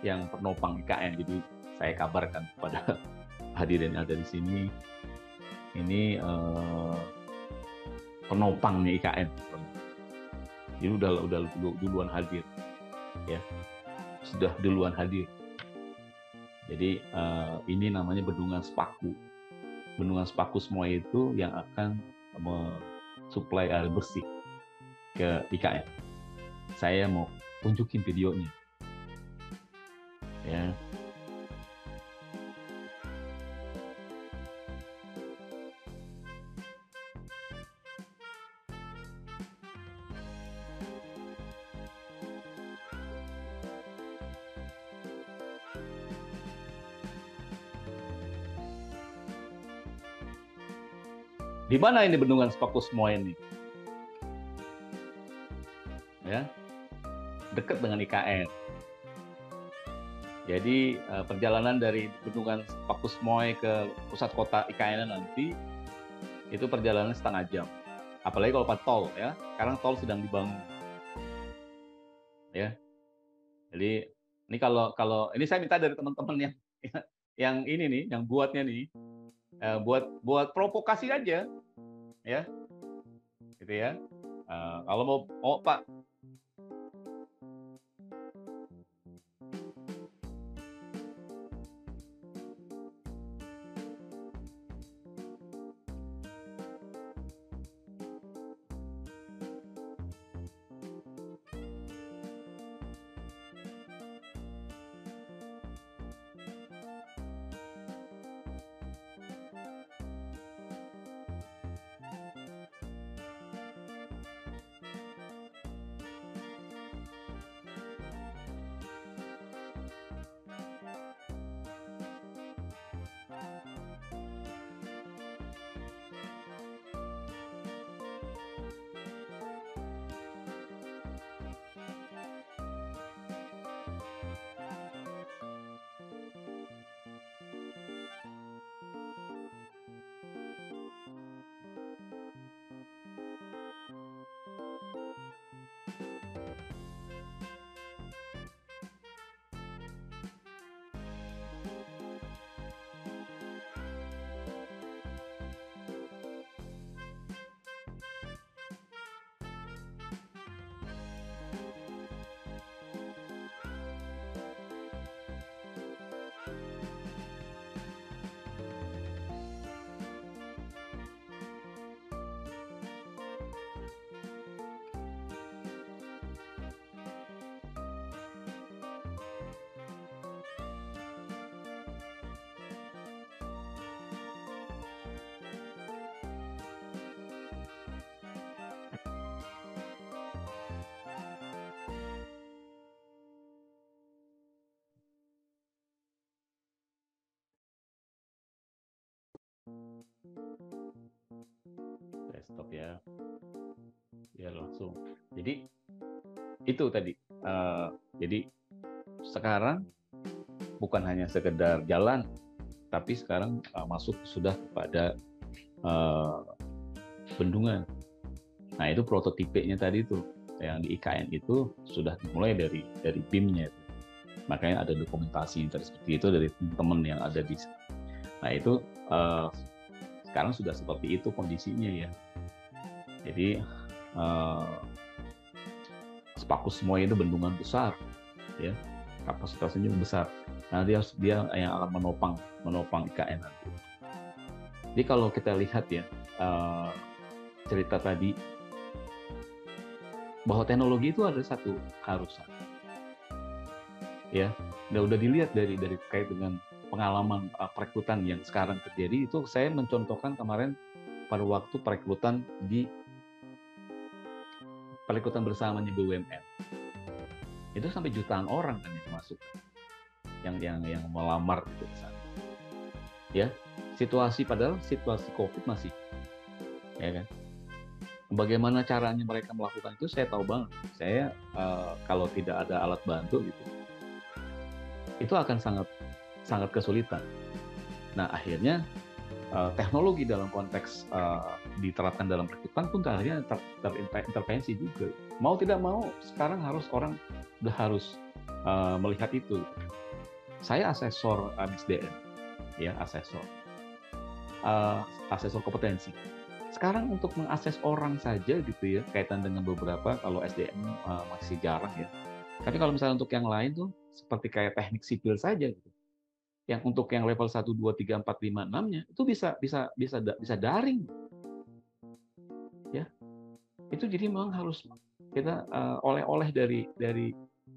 yang penopang IKN. Jadi saya kabarkan kepada <laughs> hadirin yang ada di sini. Ini uh, penopangnya IKN. Jadi udah udah duluan hadir, ya sudah duluan hadir. Jadi uh, ini namanya bendungan Sepaku bendungan sepaku semua itu yang akan mensuplai air bersih ke IKN. Saya mau tunjukin videonya. Ya. Di mana ini bendungan Sepaku semua ini? Dekat dengan IKN. Jadi eh, perjalanan dari bendungan Sepaku Semoy ke pusat kota IKN nanti itu perjalanan setengah jam. Apalagi kalau pas tol ya. Sekarang tol sedang dibangun. Ya. Jadi ini kalau kalau ini saya minta dari teman-teman yang <laughs> yang ini nih, yang buatnya nih, uh, buat buat provokasi aja ya gitu ya uh, kalau mau oh pak jadi itu tadi uh, jadi sekarang bukan hanya sekedar jalan tapi sekarang uh, masuk sudah kepada uh, bendungan. Nah itu prototipenya tadi itu yang di IKN itu sudah dimulai dari dari BIM-nya. Makanya ada dokumentasi seperti itu dari teman-teman yang ada di nah itu uh, sekarang sudah seperti itu kondisinya ya. Jadi uh, sepaku semua itu bendungan besar, ya kapasitasnya besar. Nah, dia dia yang akan menopang menopang IKN nanti. Jadi kalau kita lihat ya uh, cerita tadi bahwa teknologi itu ada satu harusan. Ya, udah udah dilihat dari dari terkait dengan pengalaman uh, perekrutan yang sekarang terjadi itu saya mencontohkan kemarin pada waktu perekrutan di perekrutan bersamanya BUMN. Itu sampai jutaan orang kan yang masuk yang yang yang melamar itu sana. Ya, situasi padahal situasi Covid masih ya kan bagaimana caranya mereka melakukan itu saya tahu banget. Saya uh, kalau tidak ada alat bantu gitu, itu akan sangat sangat kesulitan. Nah akhirnya uh, teknologi dalam konteks uh, diterapkan dalam rekrutan pun akhirnya ter, terintervensi juga. Mau tidak mau sekarang harus orang udah harus uh, melihat itu. Saya asesor MSDM, ya asesor, uh, asesor kompetensi. Sekarang untuk mengakses orang saja gitu ya kaitan dengan beberapa kalau SDM uh, masih jarang ya. Tapi kalau misalnya untuk yang lain tuh seperti kayak teknik sipil saja gitu. Yang untuk yang level 1 2 3 4 5 6-nya itu bisa bisa bisa bisa daring itu jadi memang harus kita uh, oleh-oleh dari dari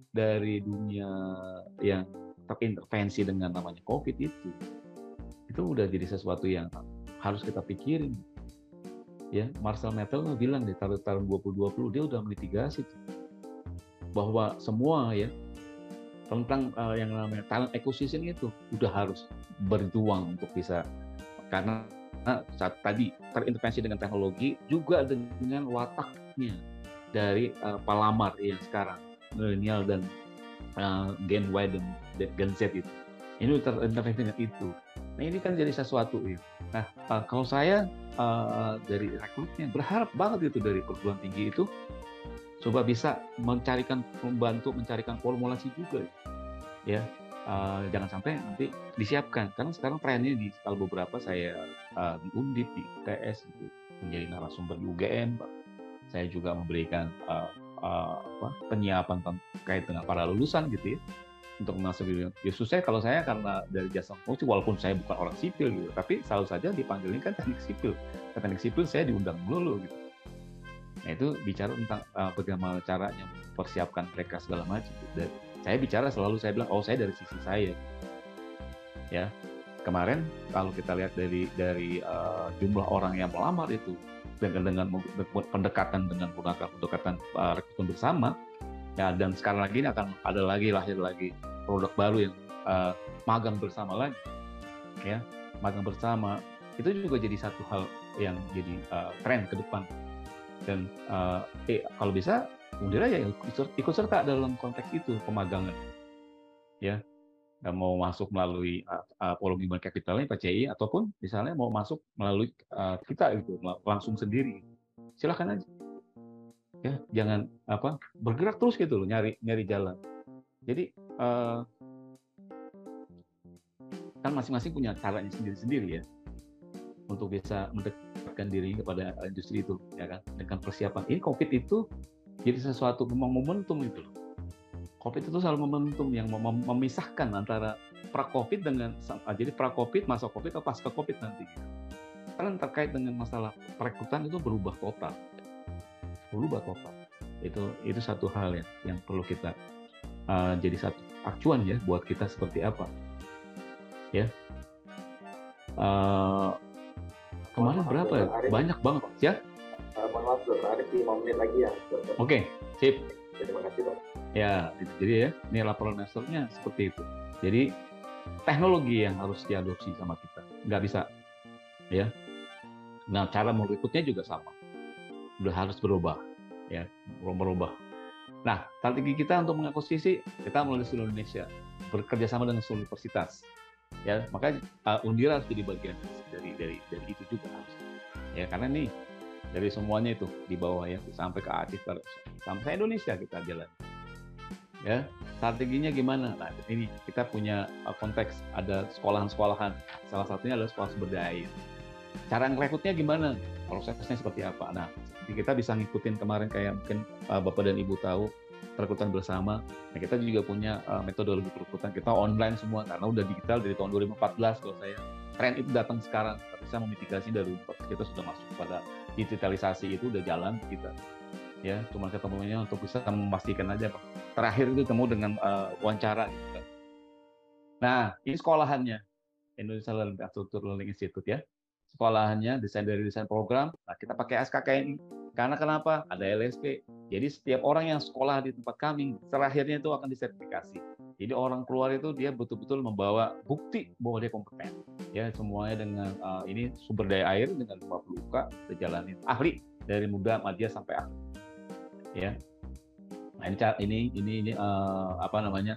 dari dunia yang terintervensi dengan namanya COVID itu. Itu udah jadi sesuatu yang harus kita pikirin. Ya Marcel Metel bilang di tahun tahun 2020 dia udah melitigasi tuh, bahwa semua ya tentang uh, yang namanya talent acquisition itu udah harus berjuang untuk bisa karena saat tadi terintervensi dengan teknologi juga dengan wataknya dari uh, pelamar yang sekarang. Milenial dan uh, Gen Y dan Gen Z itu. Ini terintervensi dengan itu. Nah ini kan jadi sesuatu ya nah uh, kalau saya uh, dari rekrutnya berharap banget itu dari perguruan tinggi itu coba bisa mencarikan membantu mencarikan formulasi juga ya uh, jangan sampai nanti disiapkan karena sekarang trennya di kalau beberapa saya uh, di Undip di TS itu menjadi narasumber di UGM saya juga memberikan uh, uh, apa, penyiapan terkait dengan para lulusan gitu ya untuk masuk gitu. Justru saya kalau saya karena dari jasa fungsi walaupun saya bukan orang sipil gitu, tapi selalu saja dipanggilin kan teknik sipil. Ke teknik sipil saya diundang dulu gitu. Nah itu bicara tentang uh, bagaimana caranya mempersiapkan mereka segala macam. Dan saya bicara selalu saya bilang, oh saya dari sisi saya. Ya kemarin kalau kita lihat dari dari uh, jumlah orang yang melamar itu dengan dengan pendekatan dengan menggunakan pendekatan uh, rekrutmen bersama ya dan sekarang lagi ini akan ada lagi lahir lagi produk baru yang uh, magang bersama lagi ya magang bersama itu juga jadi satu hal yang jadi uh, tren ke depan dan uh, eh, kalau bisa Undira ya ikut, serta dalam konteks itu pemagangan. Ya dan mau masuk melalui uh, uh, Human Capitalnya PCI ataupun misalnya mau masuk melalui uh, kita itu langsung sendiri. Silahkan aja. Ya jangan apa bergerak terus gitu loh nyari nyari jalan. Jadi uh, kan masing-masing punya caranya sendiri-sendiri ya untuk bisa mendekatkan diri kepada industri itu ya kan? Dengan persiapan ini covid itu jadi sesuatu memang momentum itu loh. Covid itu selalu momentum yang mem memisahkan antara pra covid dengan ah, jadi pra covid masa covid atau pasca covid nanti. Karena terkait dengan masalah perekrutan itu berubah total. Berubah total. Itu itu satu hal ya yang perlu kita uh, jadi satu acuan ya buat kita seperti apa. Ya. Uh, kemarin berapa ya? banyak banget ya maaf ada 5 menit lagi ya. Oke okay, sip. Terima kasih dok ya jadi ya. Ini laporan masternya seperti itu. Jadi teknologi yang harus diadopsi sama kita. Nggak bisa ya. Nah cara merekrutnya juga sama. Udah harus berubah ya. Merubah. Nah, strategi kita untuk mengakuisisi kita melalui seluruh Indonesia. Bekerja sama dengan seluruh universitas. Ya, makanya uh, Undira harus jadi bagian dari dari dari itu juga harus. Ya, karena nih dari semuanya itu di bawah ya sampai ke Aceh sampai Indonesia kita jalan. Ya, strateginya gimana? Nah, ini kita punya uh, konteks ada sekolahan-sekolahan. Salah satunya adalah sekolah sumber daya. Cara ngerekrutnya gimana? Prosesnya seperti apa? Nah, kita bisa ngikutin kemarin kayak mungkin uh, Bapak dan Ibu tahu perekrutan bersama. Nah, kita juga punya uh, metodologi perekrutan kita online semua karena udah digital dari tahun 2014 kalau saya. Tren itu datang sekarang, tapi saya memitigasi dari kita sudah masuk pada digitalisasi itu udah jalan kita. Ya, cuma ketemunya untuk bisa memastikan aja. Terakhir itu ketemu dengan uh, wawancara. Gitu. Nah, ini sekolahannya Indonesia Learning Architecture Learning Institute ya. Sekolahannya desain dari desain program. Nah, kita pakai SKKN karena kenapa? Ada LSP. Jadi setiap orang yang sekolah di tempat kami, terakhirnya itu akan disertifikasi. Jadi orang keluar itu dia betul-betul membawa bukti bahwa dia kompeten. Ya semuanya dengan uh, ini sumber daya air dengan 50 UK dijalanin ahli dari muda madya sampai ahli. Ya. Nah, ini ini ini, ini uh, apa namanya?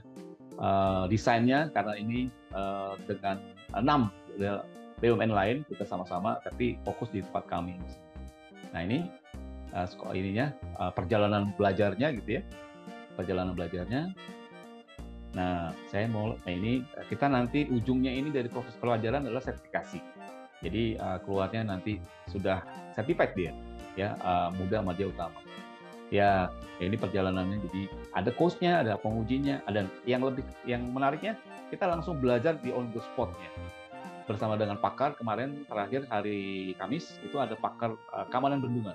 Uh, desainnya karena ini uh, dengan enam BUMN lain kita sama-sama tapi fokus di tempat kami. Nah ini uh, ininya uh, perjalanan belajarnya gitu ya perjalanan belajarnya nah saya mau nah ini kita nanti ujungnya ini dari proses pelajaran adalah sertifikasi. Jadi uh, keluarnya nanti sudah certified dia ya uh, muda media utama. Ya, ya ini perjalanannya. Jadi ada coachnya ada pengujinya ada yang lebih yang menariknya kita langsung belajar di on the spotnya. Bersama dengan pakar kemarin terakhir hari Kamis itu ada pakar uh, keamanan bendungan.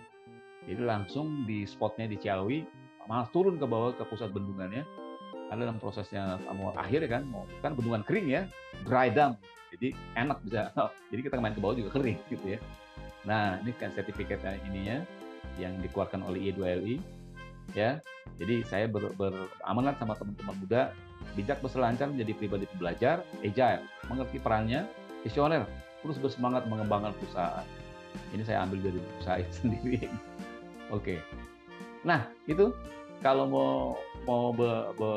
Jadi langsung di spotnya di Ciawi, malah turun ke bawah ke pusat bendungannya. Ada dalam prosesnya mau akhir kan, mau kan bendungan kering ya, dry dam. Jadi enak bisa. <laughs> jadi kita main ke bawah juga kering gitu ya. Nah ini kan sertifikatnya ininya yang dikeluarkan oleh I2LI ya. Jadi saya ber, beramanat sama teman-teman muda bijak berselancar menjadi pribadi pembelajar, agile, mengerti perannya, visioner, terus bersemangat mengembangkan perusahaan. Ini saya ambil dari perusahaan <laughs> sendiri. Oke. Nah, itu kalau mau mau be, be,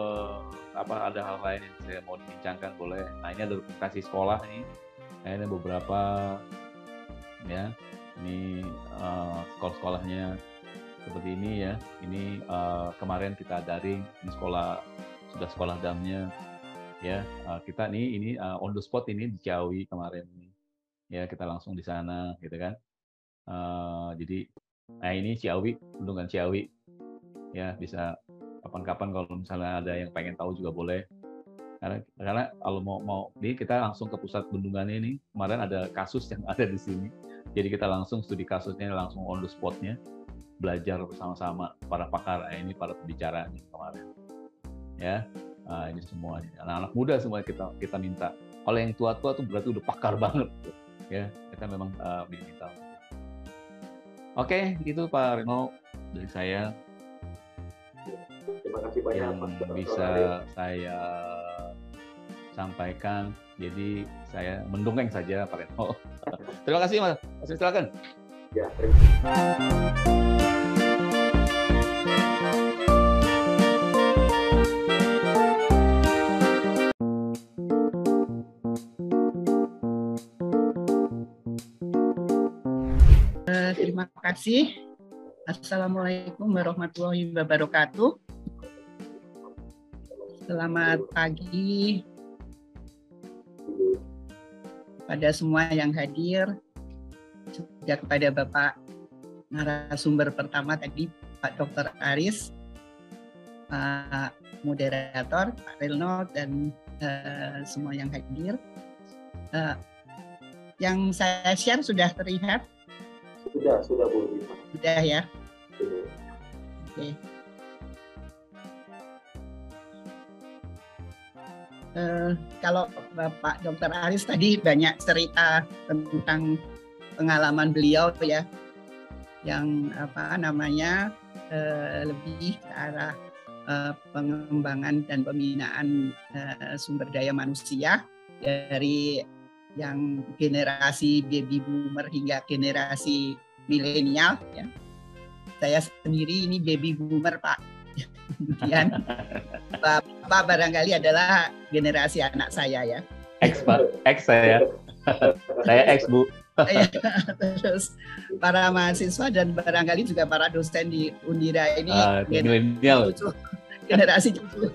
apa ada hal lain yang saya mau dibincangkan boleh. Nah, ini ada lokasi sekolah nih. Nah, ini beberapa ya. Ini uh, sekolah-sekolahnya seperti ini ya. Ini uh, kemarin kita daring ini sekolah sudah sekolah damnya ya. Uh, kita nih ini uh, on the spot ini di Ciawi kemarin ini. Ya, kita langsung di sana gitu kan. Uh, jadi Nah ini Ciawi, bendungan Ciawi. Ya bisa kapan-kapan kalau misalnya ada yang pengen tahu juga boleh. Karena, karena kalau mau mau ini kita langsung ke pusat bendungan ini. Kemarin ada kasus yang ada di sini. Jadi kita langsung studi kasusnya langsung on the spotnya belajar bersama-sama para pakar eh, ini para pembicara ini kemarin. Ya, nah, ini semua anak-anak muda semua kita kita minta. Kalau yang tua-tua tuh berarti udah pakar <laughs> banget. Ya, kita memang uh, minta Oke, itu Pak Reno dari saya. Terima kasih banyak yang bisa saya sampaikan. Jadi saya mendongeng saja Pak Reno. <laughs> terima kasih Mas. Mas silakan. Ya, terima kasih. kasih. Assalamualaikum warahmatullahi wabarakatuh. Selamat pagi pada semua yang hadir, juga kepada Bapak narasumber pertama tadi, Pak Dr. Aris, Pak moderator, Pak Relno, dan uh, semua yang hadir. Uh, yang saya share sudah terlihat sudah, sudah Bu. Sudah ya. Sudah. Oke. Uh, kalau Bapak Dr. Aris tadi banyak cerita tentang pengalaman beliau ya, yang apa namanya uh, lebih ke arah uh, pengembangan dan pembinaan sumber daya manusia dari yang generasi baby boomer hingga generasi milenial ya. Saya sendiri ini baby boomer Pak. Kemudian <laughs> Bapak barangkali adalah generasi anak saya ya. X Pak, X saya. saya X Bu. Iya, terus para mahasiswa dan barangkali juga para dosen di Undira ini uh, milenial. Generasi cucu.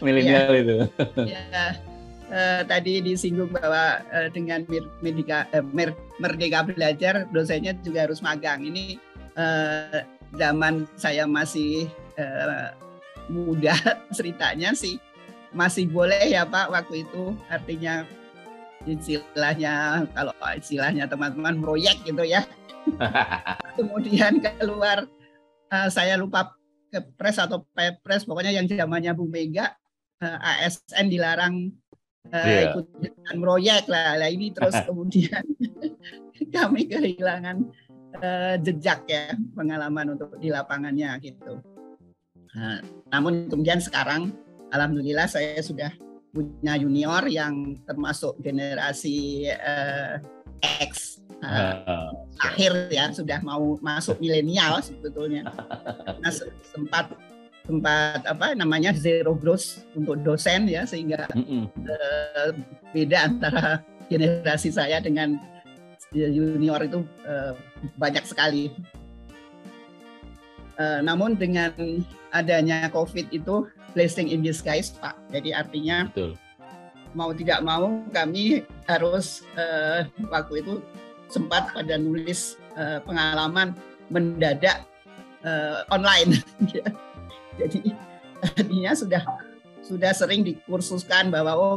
Milenial ya. itu. Ya uh, tadi disinggung bahwa uh, dengan Merdeka, uh, Merdeka Belajar dosennya juga harus magang. Ini uh, zaman saya masih uh, muda <laughs> ceritanya sih masih boleh ya Pak waktu itu artinya istilahnya kalau istilahnya teman-teman proyek gitu ya. <laughs> Kemudian keluar uh, saya lupa ke pres atau pepres pokoknya yang zamannya Bu Mega uh, ASN dilarang uh, yeah. ikut proyek lah. Nah, ini terus <laughs> kemudian kami kehilangan uh, jejak ya pengalaman untuk di lapangannya gitu. Nah, namun kemudian sekarang alhamdulillah saya sudah punya junior yang termasuk generasi uh, X uh, akhir ya sudah mau masuk milenial sebetulnya. Nah, sempat sempat apa namanya zero growth untuk dosen ya sehingga uh, beda antara generasi saya dengan junior itu uh, banyak sekali. Uh, namun dengan adanya COVID itu blessing in disguise Pak. Jadi artinya Betul. mau tidak mau kami harus uh, waktu itu sempat pada nulis uh, pengalaman mendadak uh, online. <laughs> Jadi <laughs> artinya sudah sudah sering dikursuskan bahwa oh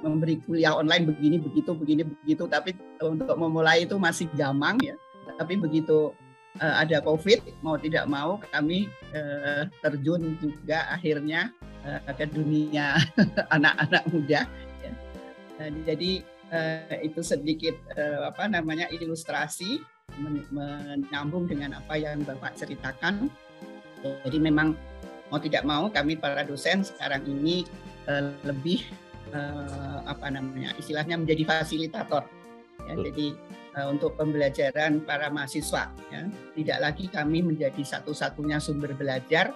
memberi kuliah online begini begitu begini begitu tapi untuk memulai itu masih gamang ya. Tapi begitu uh, ada COVID mau tidak mau kami uh, terjun juga akhirnya uh, ke dunia <laughs> anak-anak muda. Ya. Uh, jadi uh, itu sedikit uh, apa namanya ilustrasi men menyambung dengan apa yang bapak ceritakan. Jadi memang mau tidak mau kami para dosen sekarang ini uh, lebih uh, apa namanya istilahnya menjadi fasilitator. Ya, jadi uh, untuk pembelajaran para mahasiswa. Ya. Tidak lagi kami menjadi satu-satunya sumber belajar,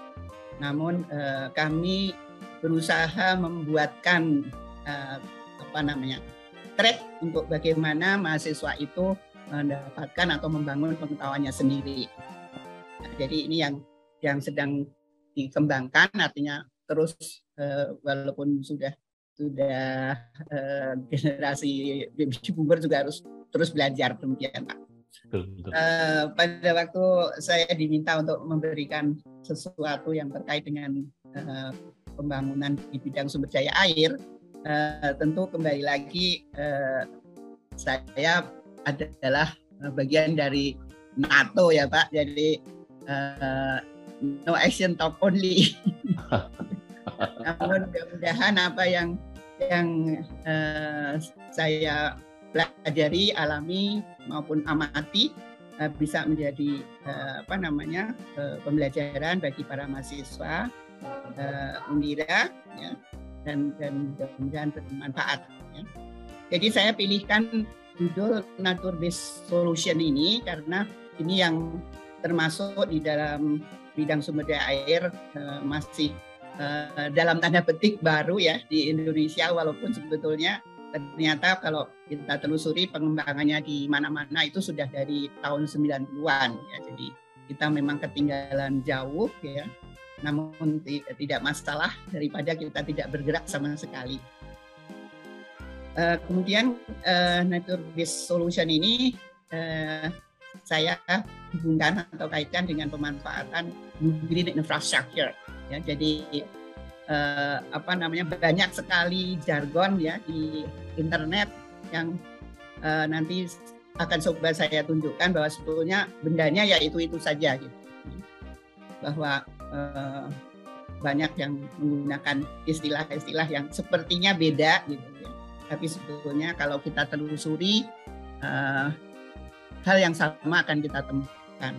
namun uh, kami berusaha membuatkan uh, apa namanya track untuk bagaimana mahasiswa itu mendapatkan atau membangun pengetahuannya sendiri. Nah, jadi ini yang yang sedang dikembangkan, artinya terus walaupun sudah sudah uh, generasi baby boomer juga harus terus belajar demikian Pak. Uh, pada waktu saya diminta untuk memberikan sesuatu yang terkait dengan uh, pembangunan di bidang sumber daya air, uh, tentu kembali lagi uh, saya adalah bagian dari NATO ya Pak, jadi uh, no action talk only. <laughs> Namun mudah-mudahan apa yang yang uh, saya pelajari, alami maupun amati uh, bisa menjadi uh, apa namanya uh, pembelajaran bagi para mahasiswa uh, Undira ya, dan dan mudah-mudahan bermanfaat. Ya. Jadi saya pilihkan judul Nature Based Solution ini karena ini yang termasuk di dalam bidang sumber daya air uh, masih uh, dalam tanda petik baru ya di Indonesia walaupun sebetulnya ternyata kalau kita telusuri pengembangannya di mana-mana itu sudah dari tahun 90-an ya. Jadi kita memang ketinggalan jauh ya. Namun tidak masalah daripada kita tidak bergerak sama sekali. Uh, kemudian uh, nature based solution ini saya hubungkan atau kaitkan dengan pemanfaatan green infrastructure ya jadi uh, apa namanya banyak sekali jargon ya di internet yang uh, nanti akan coba saya tunjukkan bahwa sebetulnya bendanya ya itu itu saja gitu. Bahwa uh, banyak yang menggunakan istilah-istilah yang sepertinya beda gitu ya. Tapi sebetulnya kalau kita telusuri uh, hal yang sama akan kita temukan.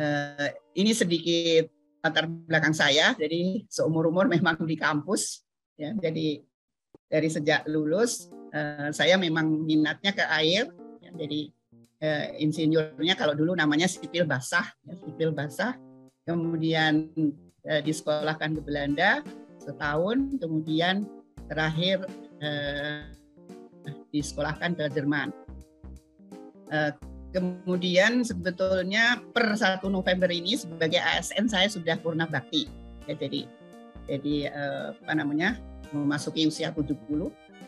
Uh, ini sedikit latar belakang saya. Jadi seumur umur memang di kampus, ya. Jadi dari sejak lulus uh, saya memang minatnya ke air. Ya. Jadi uh, insinyurnya kalau dulu namanya sipil basah, ya, sipil basah. Kemudian uh, disekolahkan ke Belanda setahun, kemudian terakhir uh, disekolahkan ke Jerman. Uh, Kemudian sebetulnya per 1 November ini sebagai ASN saya sudah purna bakti. Ya, jadi jadi eh, apa namanya? memasuki usia 70.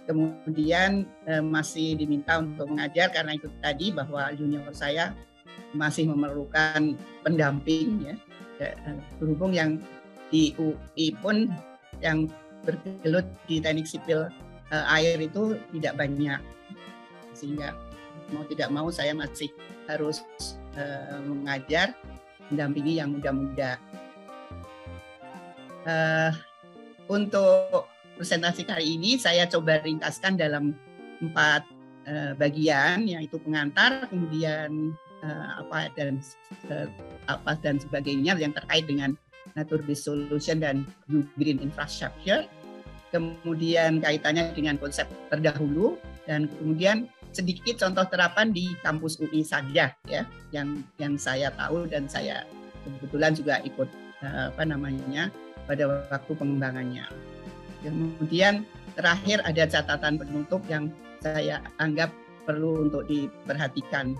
Kemudian eh, masih diminta untuk mengajar karena itu tadi bahwa junior saya masih memerlukan pendamping ya. ya, berhubung yang di UI pun yang bergelut di teknik sipil air itu tidak banyak sehingga mau tidak mau saya masih harus uh, mengajar mendampingi yang muda-muda. Uh, untuk presentasi kali ini saya coba ringkaskan dalam empat uh, bagian yaitu pengantar, kemudian uh, apa dan uh, apa dan sebagainya yang terkait dengan nature based solution dan green infrastructure. Kemudian kaitannya dengan konsep terdahulu dan kemudian sedikit contoh terapan di kampus UI saja ya yang yang saya tahu dan saya kebetulan juga ikut eh, apa namanya pada waktu pengembangannya. Kemudian terakhir ada catatan penutup yang saya anggap perlu untuk diperhatikan.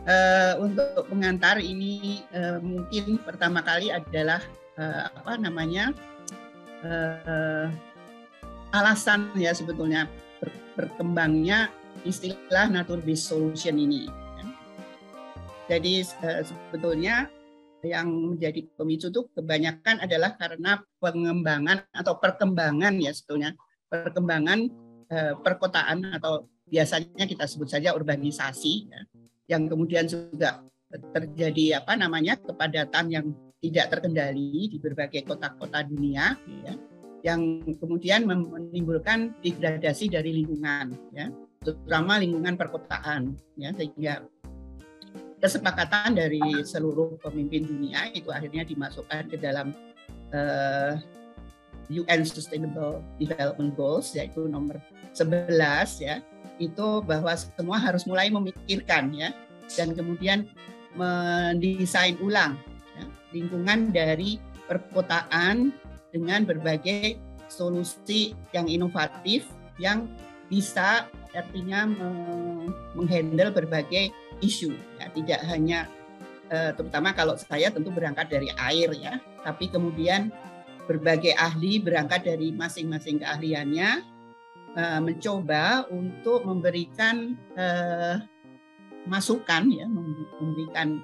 Uh, untuk pengantar ini uh, mungkin pertama kali adalah apa namanya alasan ya sebetulnya berkembangnya istilah nature based solution ini. Jadi eh, sebetulnya yang menjadi pemicu itu kebanyakan adalah karena pengembangan atau perkembangan ya sebetulnya perkembangan eh, perkotaan atau biasanya kita sebut saja urbanisasi ya, yang kemudian juga terjadi apa namanya kepadatan yang tidak terkendali di berbagai kota-kota dunia ya yang kemudian menimbulkan degradasi dari lingkungan ya. Terutama lingkungan perkotaan ya sehingga kesepakatan dari seluruh pemimpin dunia itu akhirnya dimasukkan ke dalam uh, eh, UN Sustainable Development Goals yaitu nomor 11 ya. Itu bahwa semua harus mulai memikirkan ya dan kemudian mendesain ulang ya, lingkungan dari perkotaan dengan berbagai solusi yang inovatif yang bisa artinya menghandle berbagai isu. Ya tidak hanya eh, terutama kalau saya tentu berangkat dari air ya. Tapi kemudian berbagai ahli berangkat dari masing-masing keahliannya eh, mencoba untuk memberikan eh, masukan ya memberikan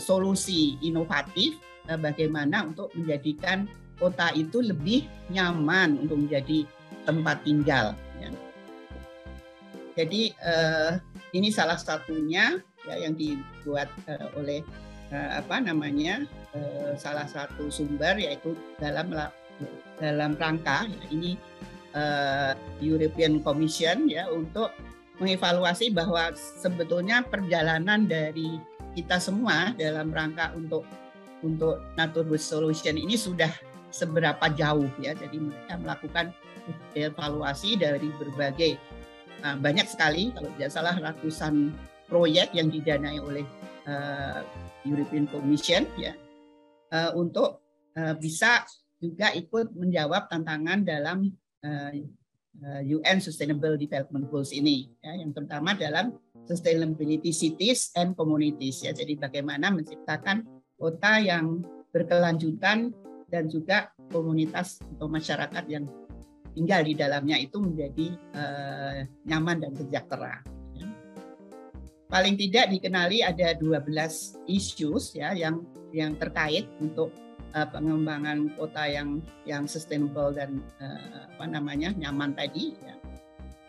solusi inovatif bagaimana untuk menjadikan kota itu lebih nyaman untuk menjadi tempat tinggal. Ya. Jadi uh, ini salah satunya ya yang dibuat uh, oleh uh, apa namanya uh, salah satu sumber yaitu dalam dalam rangka ya, ini uh, European Commission ya untuk mengevaluasi bahwa sebetulnya perjalanan dari kita semua dalam rangka untuk untuk Nature Solution ini sudah seberapa jauh ya. Jadi mereka melakukan evaluasi dari berbagai uh, banyak sekali kalau tidak salah ratusan proyek yang didanai oleh uh, European Commission ya uh, untuk uh, bisa juga ikut menjawab tantangan dalam uh, UN Sustainable Development Goals ini ya yang terutama dalam sustainability cities and communities ya jadi bagaimana menciptakan kota yang berkelanjutan dan juga komunitas atau masyarakat yang tinggal di dalamnya itu menjadi uh, nyaman dan sejahtera. Paling tidak dikenali ada 12 issues ya yang yang terkait untuk uh, pengembangan kota yang yang sustainable dan uh, apa namanya nyaman tadi ya.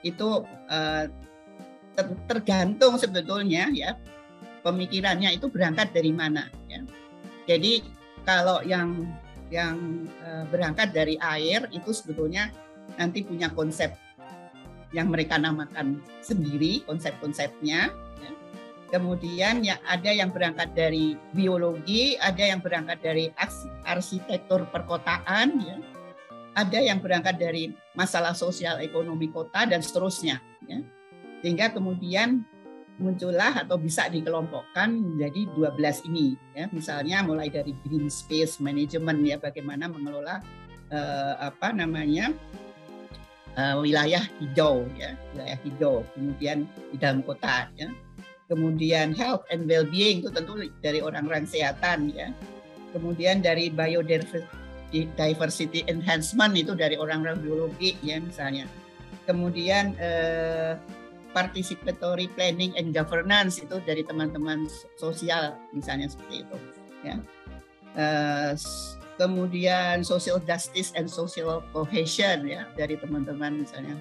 Itu uh, ter, tergantung sebetulnya ya pemikirannya itu berangkat dari mana ya. Jadi kalau yang yang uh, berangkat dari air itu sebetulnya nanti punya konsep yang mereka namakan sendiri konsep-konsepnya. Ya. Kemudian ya ada yang berangkat dari biologi, ada yang berangkat dari arsitektur perkotaan, ya. ada yang berangkat dari masalah sosial ekonomi kota dan seterusnya. Ya. Sehingga kemudian muncullah atau bisa dikelompokkan menjadi 12 ini ya. Misalnya mulai dari green space management ya bagaimana mengelola uh, apa namanya uh, wilayah hijau ya wilayah hijau kemudian di dalam kota ya. Kemudian health and well-being itu tentu dari orang-orang kesehatan ya. Kemudian dari biodiversity enhancement itu dari orang-orang biologi ya misalnya. Kemudian uh, participatory planning and governance itu dari teman-teman sosial misalnya seperti itu. ya. Uh, kemudian social justice and social cohesion ya dari teman-teman misalnya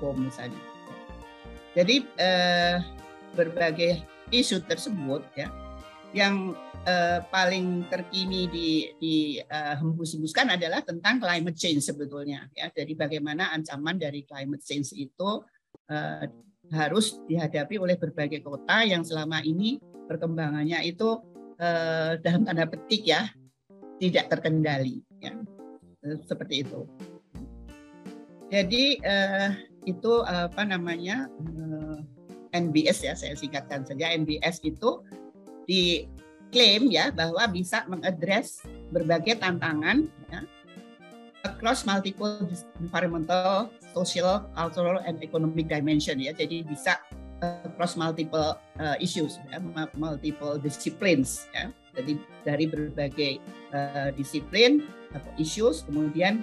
POM misalnya. Jadi uh, berbagai isu tersebut ya yang uh, paling terkini di, di uh, hembus-hembuskan adalah tentang climate change sebetulnya ya. Jadi bagaimana ancaman dari climate change itu harus dihadapi oleh berbagai kota yang selama ini perkembangannya itu uh, dalam tanda petik ya tidak terkendali ya seperti itu. Jadi uh, itu apa namanya uh, NBS ya saya singkatkan saja NBS itu diklaim ya bahwa bisa mengadres berbagai tantangan ya, across multiple environmental, social, cultural, and economic dimension ya. Jadi bisa across multiple uh, issues, ya, multiple disciplines ya. Jadi dari berbagai uh, disiplin atau issues, kemudian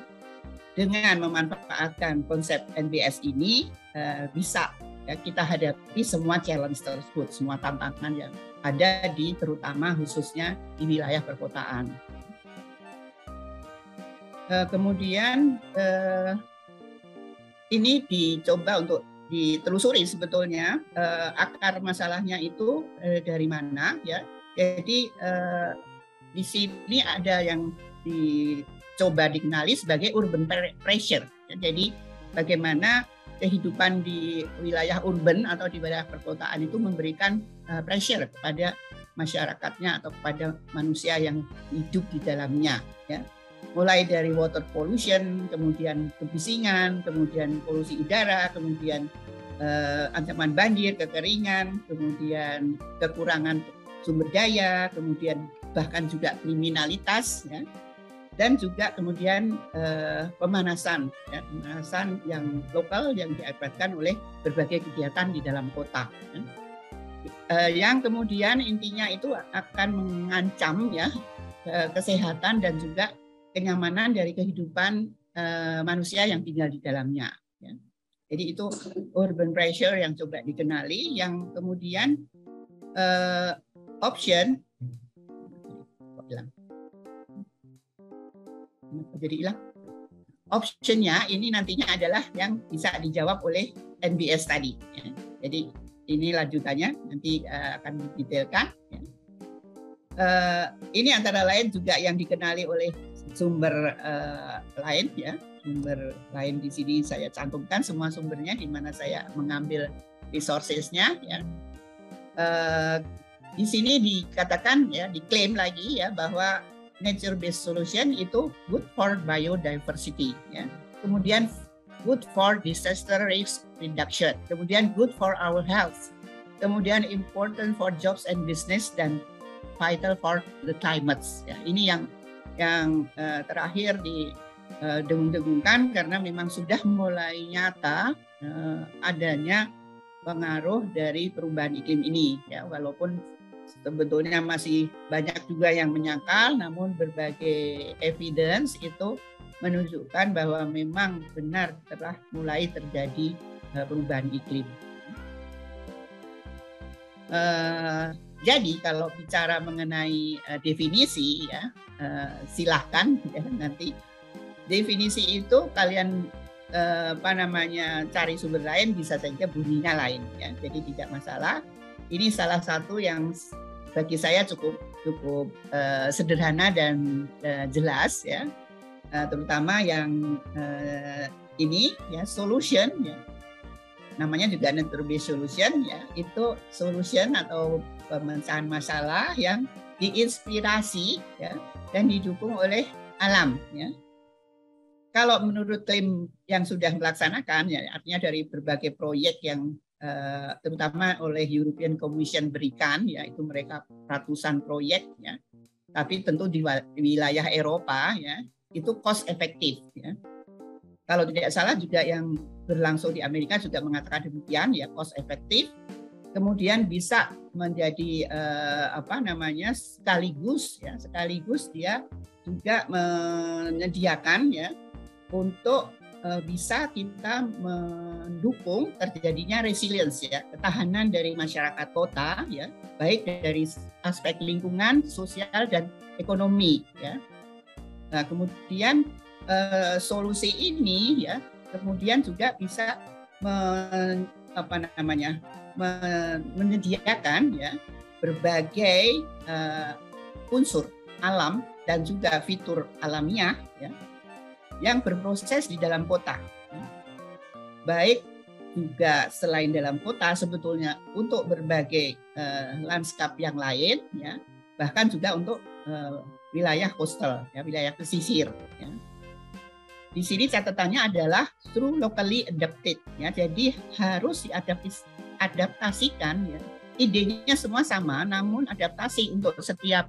dengan memanfaatkan konsep NBS ini uh, bisa ya, kita hadapi semua challenge tersebut, semua tantangan yang ada di terutama khususnya di wilayah perkotaan. Uh, kemudian uh, ini dicoba untuk ditelusuri sebetulnya uh, akar masalahnya itu uh, dari mana ya jadi uh, di sini ada yang dicoba dikenali sebagai urban pressure. Jadi bagaimana kehidupan di wilayah urban atau di wilayah perkotaan itu memberikan uh, pressure kepada masyarakatnya atau kepada manusia yang hidup di dalamnya ya mulai dari water pollution kemudian kebisingan kemudian polusi udara kemudian uh, ancaman banjir kekeringan kemudian kekurangan sumber daya, kemudian bahkan juga kriminalitas, ya, dan juga kemudian eh, pemanasan, ya, pemanasan yang lokal yang diakibatkan oleh berbagai kegiatan di dalam kota. Ya. Eh, yang kemudian intinya itu akan mengancam ya eh, kesehatan dan juga kenyamanan dari kehidupan eh, manusia yang tinggal di dalamnya. Ya. Jadi itu urban pressure yang coba dikenali, yang kemudian eh, option jadi hilang optionnya ini nantinya adalah yang bisa dijawab oleh NBS tadi ya. jadi ini lanjutannya nanti uh, akan didetailkan ya. ini antara lain juga yang dikenali oleh sumber uh, lain ya sumber lain di sini saya cantumkan semua sumbernya di mana saya mengambil resourcesnya ya uh, di sini dikatakan ya diklaim lagi ya bahwa nature based solution itu good for biodiversity ya. Kemudian good for disaster risk reduction. Kemudian good for our health. Kemudian important for jobs and business dan vital for the climate. Ya, ini yang yang uh, terakhir di uh, dengung-dengungkan karena memang sudah mulai nyata uh, adanya pengaruh dari perubahan iklim ini ya walaupun sebetulnya masih banyak juga yang menyangkal, namun berbagai evidence itu menunjukkan bahwa memang benar telah mulai terjadi eh, perubahan iklim. Jadi kalau bicara mengenai uh, definisi ya uh, silahkan ya nanti. Definisi itu kalian uh, apa namanya cari sumber lain bisa saja bunyinya lain ya. Jadi tidak masalah. Ini salah satu yang bagi saya cukup cukup uh, sederhana dan uh, jelas ya. Uh, terutama yang uh, ini ya solution ya. Namanya juga nature solution ya. Itu solution atau pemecahan masalah yang diinspirasi ya dan didukung oleh alam ya. Kalau menurut klaim yang sudah melaksanakan ya artinya dari berbagai proyek yang Eh, terutama oleh European Commission berikan yaitu mereka ratusan proyek ya tapi tentu di wilayah Eropa ya itu cost efektif ya. Kalau tidak salah juga yang berlangsung di Amerika juga mengatakan demikian ya cost efektif kemudian bisa menjadi eh, apa namanya sekaligus ya sekaligus dia juga menyediakan ya untuk uh, bisa kita mendukung terjadinya resilience ya ketahanan dari masyarakat kota ya baik dari aspek lingkungan sosial dan ekonomi ya. Nah kemudian uh, solusi ini ya kemudian juga bisa men, apa namanya menyediakan ya berbagai uh, unsur alam dan juga fitur alamiah ya yang berproses di dalam kota. Baik juga selain dalam kota sebetulnya untuk berbagai uh, lanskap yang lain ya bahkan juga untuk uh, wilayah coastal ya wilayah pesisir ya. Di sini catatannya adalah through locally adapted ya. Jadi harus diadaptasikan ya. Idenya semua sama namun adaptasi untuk setiap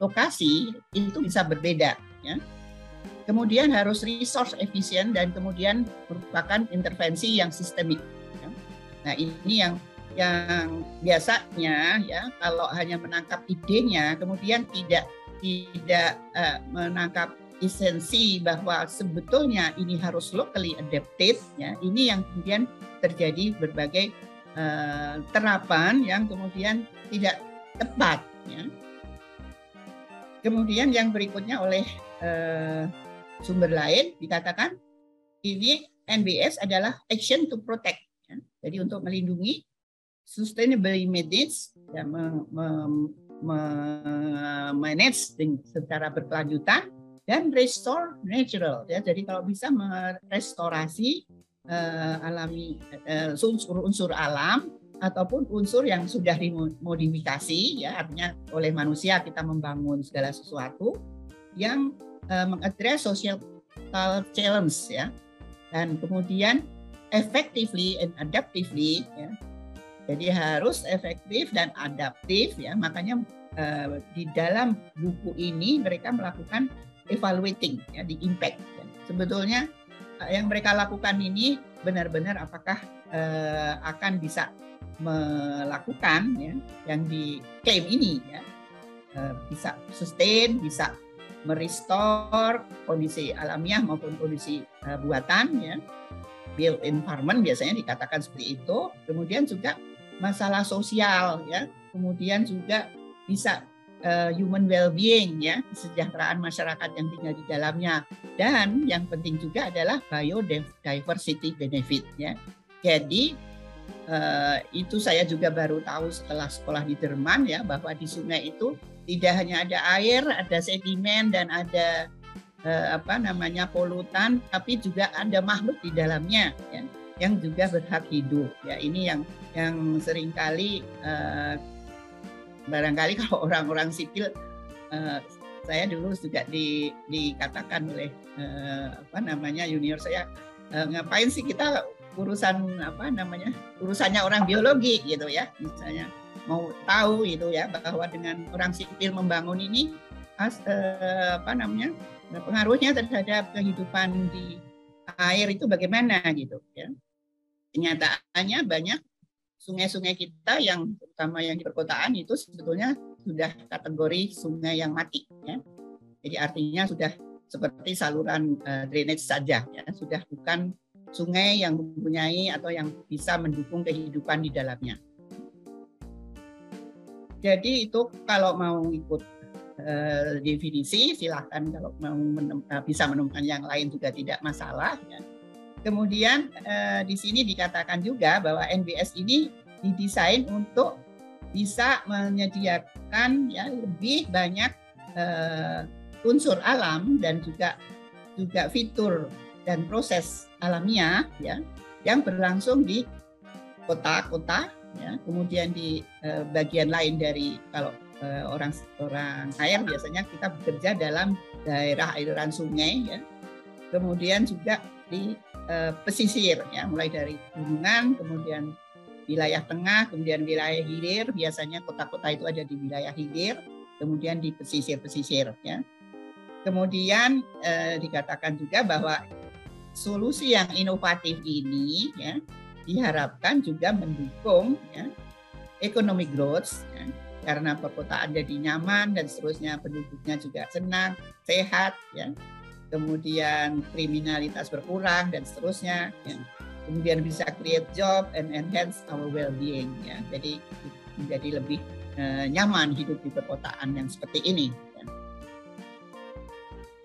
lokasi itu bisa berbeda ya Kemudian harus resource efisien dan kemudian merupakan intervensi yang sistemik. Ya. Nah ini yang yang biasanya ya kalau hanya menangkap idenya kemudian tidak tidak uh, menangkap esensi bahwa sebetulnya ini harus locally adapted ya ini yang kemudian terjadi berbagai uh, terapan yang kemudian tidak tepat ya kemudian yang berikutnya oleh uh, sumber lain dikatakan ini NBS adalah action to protect. Ya. Jadi untuk melindungi sustainable manage ya, me, me, me, manage secara berkelanjutan dan restore natural ya. Jadi kalau bisa merestorasi uh, alami uh, unsur-unsur alam ataupun unsur yang sudah dimodifikasi ya. Artinya oleh manusia kita membangun segala sesuatu yang uh, mengadres social challenge ya. Dan kemudian effectively and adaptively ya. Jadi harus efektif dan adaptif ya. Makanya uh, di dalam buku ini mereka melakukan evaluating ya di impact ya. sebetulnya yang mereka lakukan ini benar-benar apakah uh, akan bisa melakukan ya yang diklaim ini ya. Uh, bisa sustain bisa merestore kondisi alamiah maupun kondisi uh, buatan ya. Built environment biasanya dikatakan seperti itu. Kemudian juga masalah sosial ya. Kemudian juga bisa uh, human well-being ya kesejahteraan masyarakat yang tinggal di dalamnya dan yang penting juga adalah biodiversity benefit ya jadi uh, itu saya juga baru tahu setelah sekolah di Jerman ya bahwa di sungai itu tidak hanya ada air, ada sedimen dan ada eh, apa namanya polutan, tapi juga ada makhluk di dalamnya ya, yang juga berhak hidup. Ya ini yang yang sering kali eh, barangkali kalau <laughs> orang-orang sipil eh, saya dulu juga di, dikatakan oleh eh, apa namanya junior saya eh, ngapain sih kita urusan apa namanya urusannya orang biologi gitu ya. Misalnya mau tahu itu ya bahwa dengan orang sipil membangun ini as, eh, apa namanya pengaruhnya terhadap kehidupan di air itu bagaimana gitu ya. Kenyataannya banyak sungai-sungai kita yang terutama yang di perkotaan itu sebetulnya sudah kategori sungai yang mati ya jadi artinya sudah seperti saluran uh, drainage saja ya sudah bukan sungai yang mempunyai atau yang bisa mendukung kehidupan di dalamnya jadi itu kalau mau ikut uh, definisi silahkan kalau mau menem, uh, bisa menemukan yang lain juga tidak masalah. Ya. Kemudian uh, di sini dikatakan juga bahwa NBS ini didesain untuk bisa menyediakan ya lebih banyak uh, unsur alam dan juga juga fitur dan proses alamiah ya yang berlangsung di kota-kota ya. Kemudian di uh, bagian lain dari kalau uh, orang orang air biasanya kita bekerja dalam daerah aliran sungai ya. Kemudian juga di uh, pesisir ya. Mulai dari gunungan kemudian wilayah tengah kemudian wilayah hilir. Biasanya kota-kota itu ada di wilayah hilir kemudian di pesisir-pesisir ya. Kemudian eh, dikatakan juga bahwa solusi yang inovatif ini ya diharapkan juga mendukung ya, economic growth ya, karena perkotaan jadi nyaman dan seterusnya penduduknya juga senang, sehat ya. Kemudian kriminalitas berkurang dan seterusnya. Ya. Kemudian bisa create job and enhance our well-being. Ya. Jadi menjadi lebih uh, nyaman hidup di perkotaan yang seperti ini. Ya.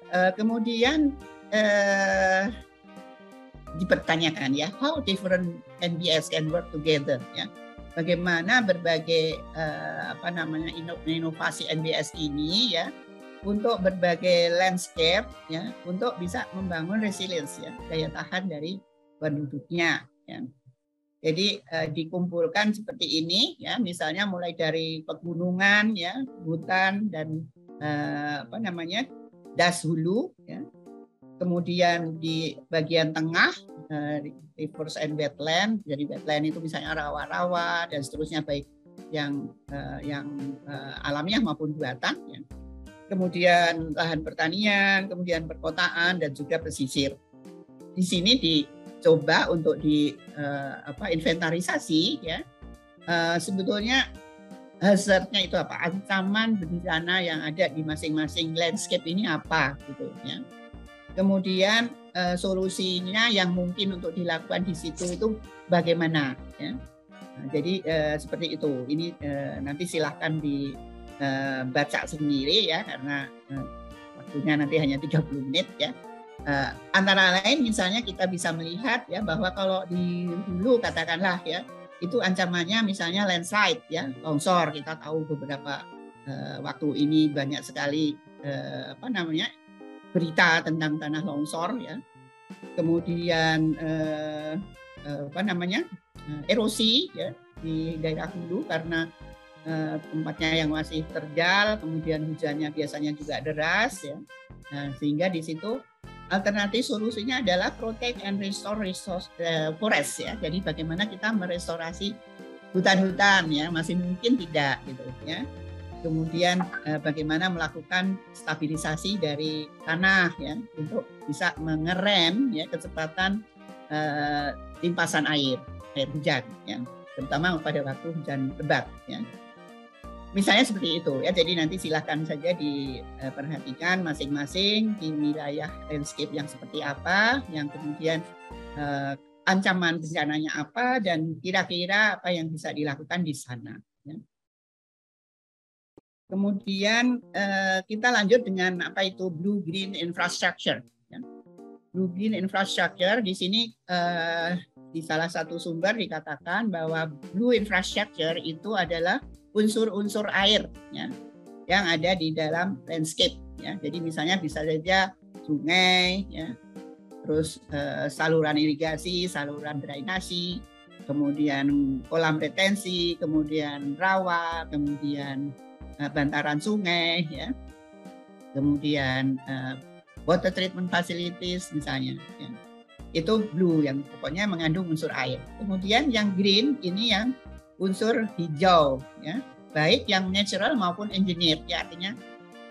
Uh, kemudian uh, dipertanyakan ya, how different NBS can work together ya. Bagaimana berbagai uh, apa namanya inovasi NBS ini ya untuk berbagai landscape ya untuk bisa membangun resilience ya daya tahan dari penduduknya ya. Jadi uh, dikumpulkan seperti ini ya misalnya mulai dari pegunungan ya hutan dan uh, apa namanya das hulu ya kemudian di bagian tengah uh, rivers and wetland jadi wetland itu misalnya rawa-rawa dan seterusnya baik yang uh, yang uh, alamiah maupun buatan ya. Kemudian lahan pertanian kemudian perkotaan dan juga pesisir. Di sini dicoba untuk di uh, apa inventarisasi ya. Uh, sebetulnya hazardnya itu apa? Ancaman bencana yang ada di masing-masing landscape ini apa gitu ya. Kemudian uh, solusinya yang mungkin untuk dilakukan di situ itu bagaimana ya. Nah, jadi uh, seperti itu. Ini uh, nanti silahkan dibaca uh, sendiri ya karena uh, waktunya nanti hanya 30 menit ya uh, antara lain misalnya kita bisa melihat ya bahwa kalau di hulu katakanlah ya itu ancamannya misalnya landslide ya longsor kita tahu beberapa waktu ini banyak sekali apa namanya berita tentang tanah longsor ya. Kemudian eh, eh, apa namanya? Eh, erosi ya di daerah hulu karena eh, tempatnya yang masih terjal, kemudian hujannya biasanya juga deras ya. Nah, sehingga di situ alternatif solusinya adalah protect and restore resource uh, forest ya. Jadi bagaimana kita merestorasi hutan-hutan ya, masih mungkin tidak gitu ya kemudian eh, bagaimana melakukan stabilisasi dari tanah ya untuk bisa mengerem ya kecepatan eh, limpasan air air hujan ya terutama pada waktu hujan lebat ya misalnya seperti itu ya jadi nanti silahkan saja diperhatikan masing-masing di wilayah landscape yang seperti apa yang kemudian eh, ancaman bencananya apa dan kira-kira apa yang bisa dilakukan di sana ya. Kemudian eh, kita lanjut dengan apa itu blue green infrastructure. Ya. Blue green infrastructure di sini eh, di salah satu sumber dikatakan bahwa blue infrastructure itu adalah unsur-unsur air ya, yang ada di dalam landscape. Ya. Jadi misalnya bisa saja sungai, ya, terus eh, saluran irigasi, saluran drainasi, kemudian kolam retensi, kemudian rawa, kemudian uh, bantaran sungai ya kemudian uh, water treatment facilities misalnya ya. itu blue yang pokoknya mengandung unsur air kemudian yang green ini yang unsur hijau ya. Baik yang natural maupun engineer ya. Artinya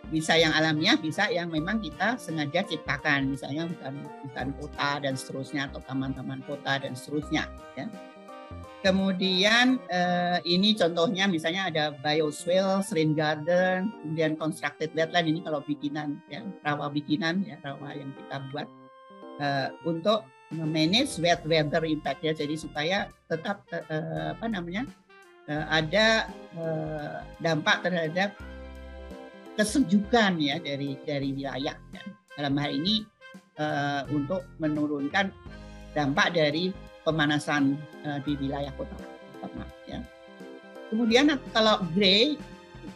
bisa yang alamiah bisa yang memang kita sengaja ciptakan. Misalnya bukan bukan kota dan seterusnya atau taman-taman kota dan seterusnya ya. Kemudian eh, ini contohnya misalnya ada bioswale, rain garden, kemudian constructed wetland ini kalau bikinan ya rawa bikinan ya rawa yang kita buat. Eh, untuk manage wet weather impact ya jadi supaya tetap eh, eh, apa namanya ada eh, dampak terhadap kesejukan ya dari dari wilayah ya. dalam hal ini eh, untuk menurunkan dampak dari pemanasan di wilayah kota Pernah, ya. Kemudian kalau grey,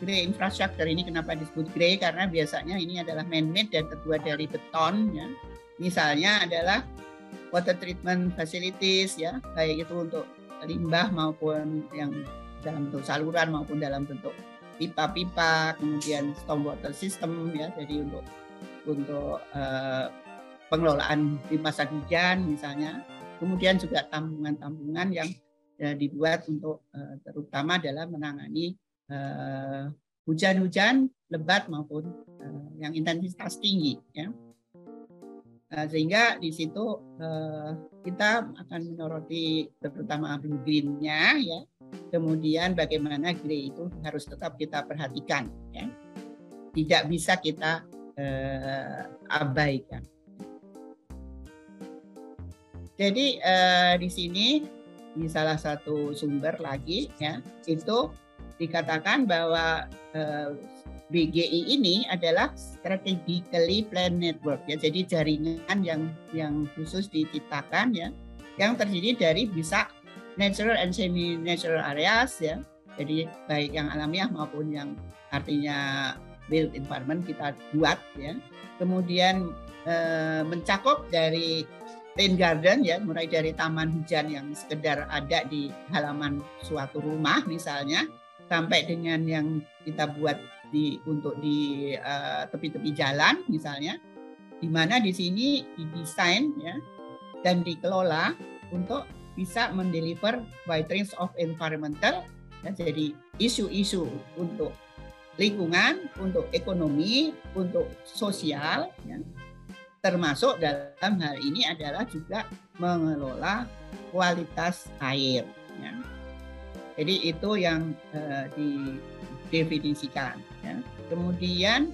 grey infrastructure ini kenapa disebut grey karena biasanya ini adalah man-made dan terbuat dari beton ya. Misalnya adalah water treatment facilities ya, baik itu untuk limbah maupun yang dalam bentuk saluran maupun dalam bentuk pipa-pipa, kemudian stormwater system ya, jadi untuk untuk uh, pengelolaan limpasan hujan misalnya Kemudian juga tambungan-tambungan yang ya, dibuat untuk uh, terutama dalam menangani uh, hujan-hujan lebat maupun uh, yang intensitas tinggi ya. Uh, sehingga di situ uh, kita akan menyoroti terutama blue green-nya ya. Kemudian bagaimana grey itu harus tetap kita perhatikan ya. Tidak bisa kita uh, abaikan. Jadi uh, di sini di salah satu sumber lagi ya itu dikatakan bahwa uh, BGI ini adalah strategically planned network ya. Jadi jaringan yang yang khusus diciptakan ya yang terdiri dari bisa natural and semi natural areas ya. Jadi baik yang alamiah maupun yang artinya built environment kita buat ya. Kemudian eh, mencakup dari rain garden ya mulai dari taman hujan yang sekedar ada di halaman suatu rumah misalnya sampai dengan yang kita buat di untuk di eh, tepi-tepi uh, jalan misalnya di mana di sini didesain ya dan dikelola untuk bisa mendeliver wide of environmental ya, jadi isu-isu untuk lingkungan, untuk ekonomi, untuk sosial, ya, termasuk dalam hal ini adalah juga mengelola kualitas air. Ya. Jadi itu yang uh, didefinisikan. Ya. Kemudian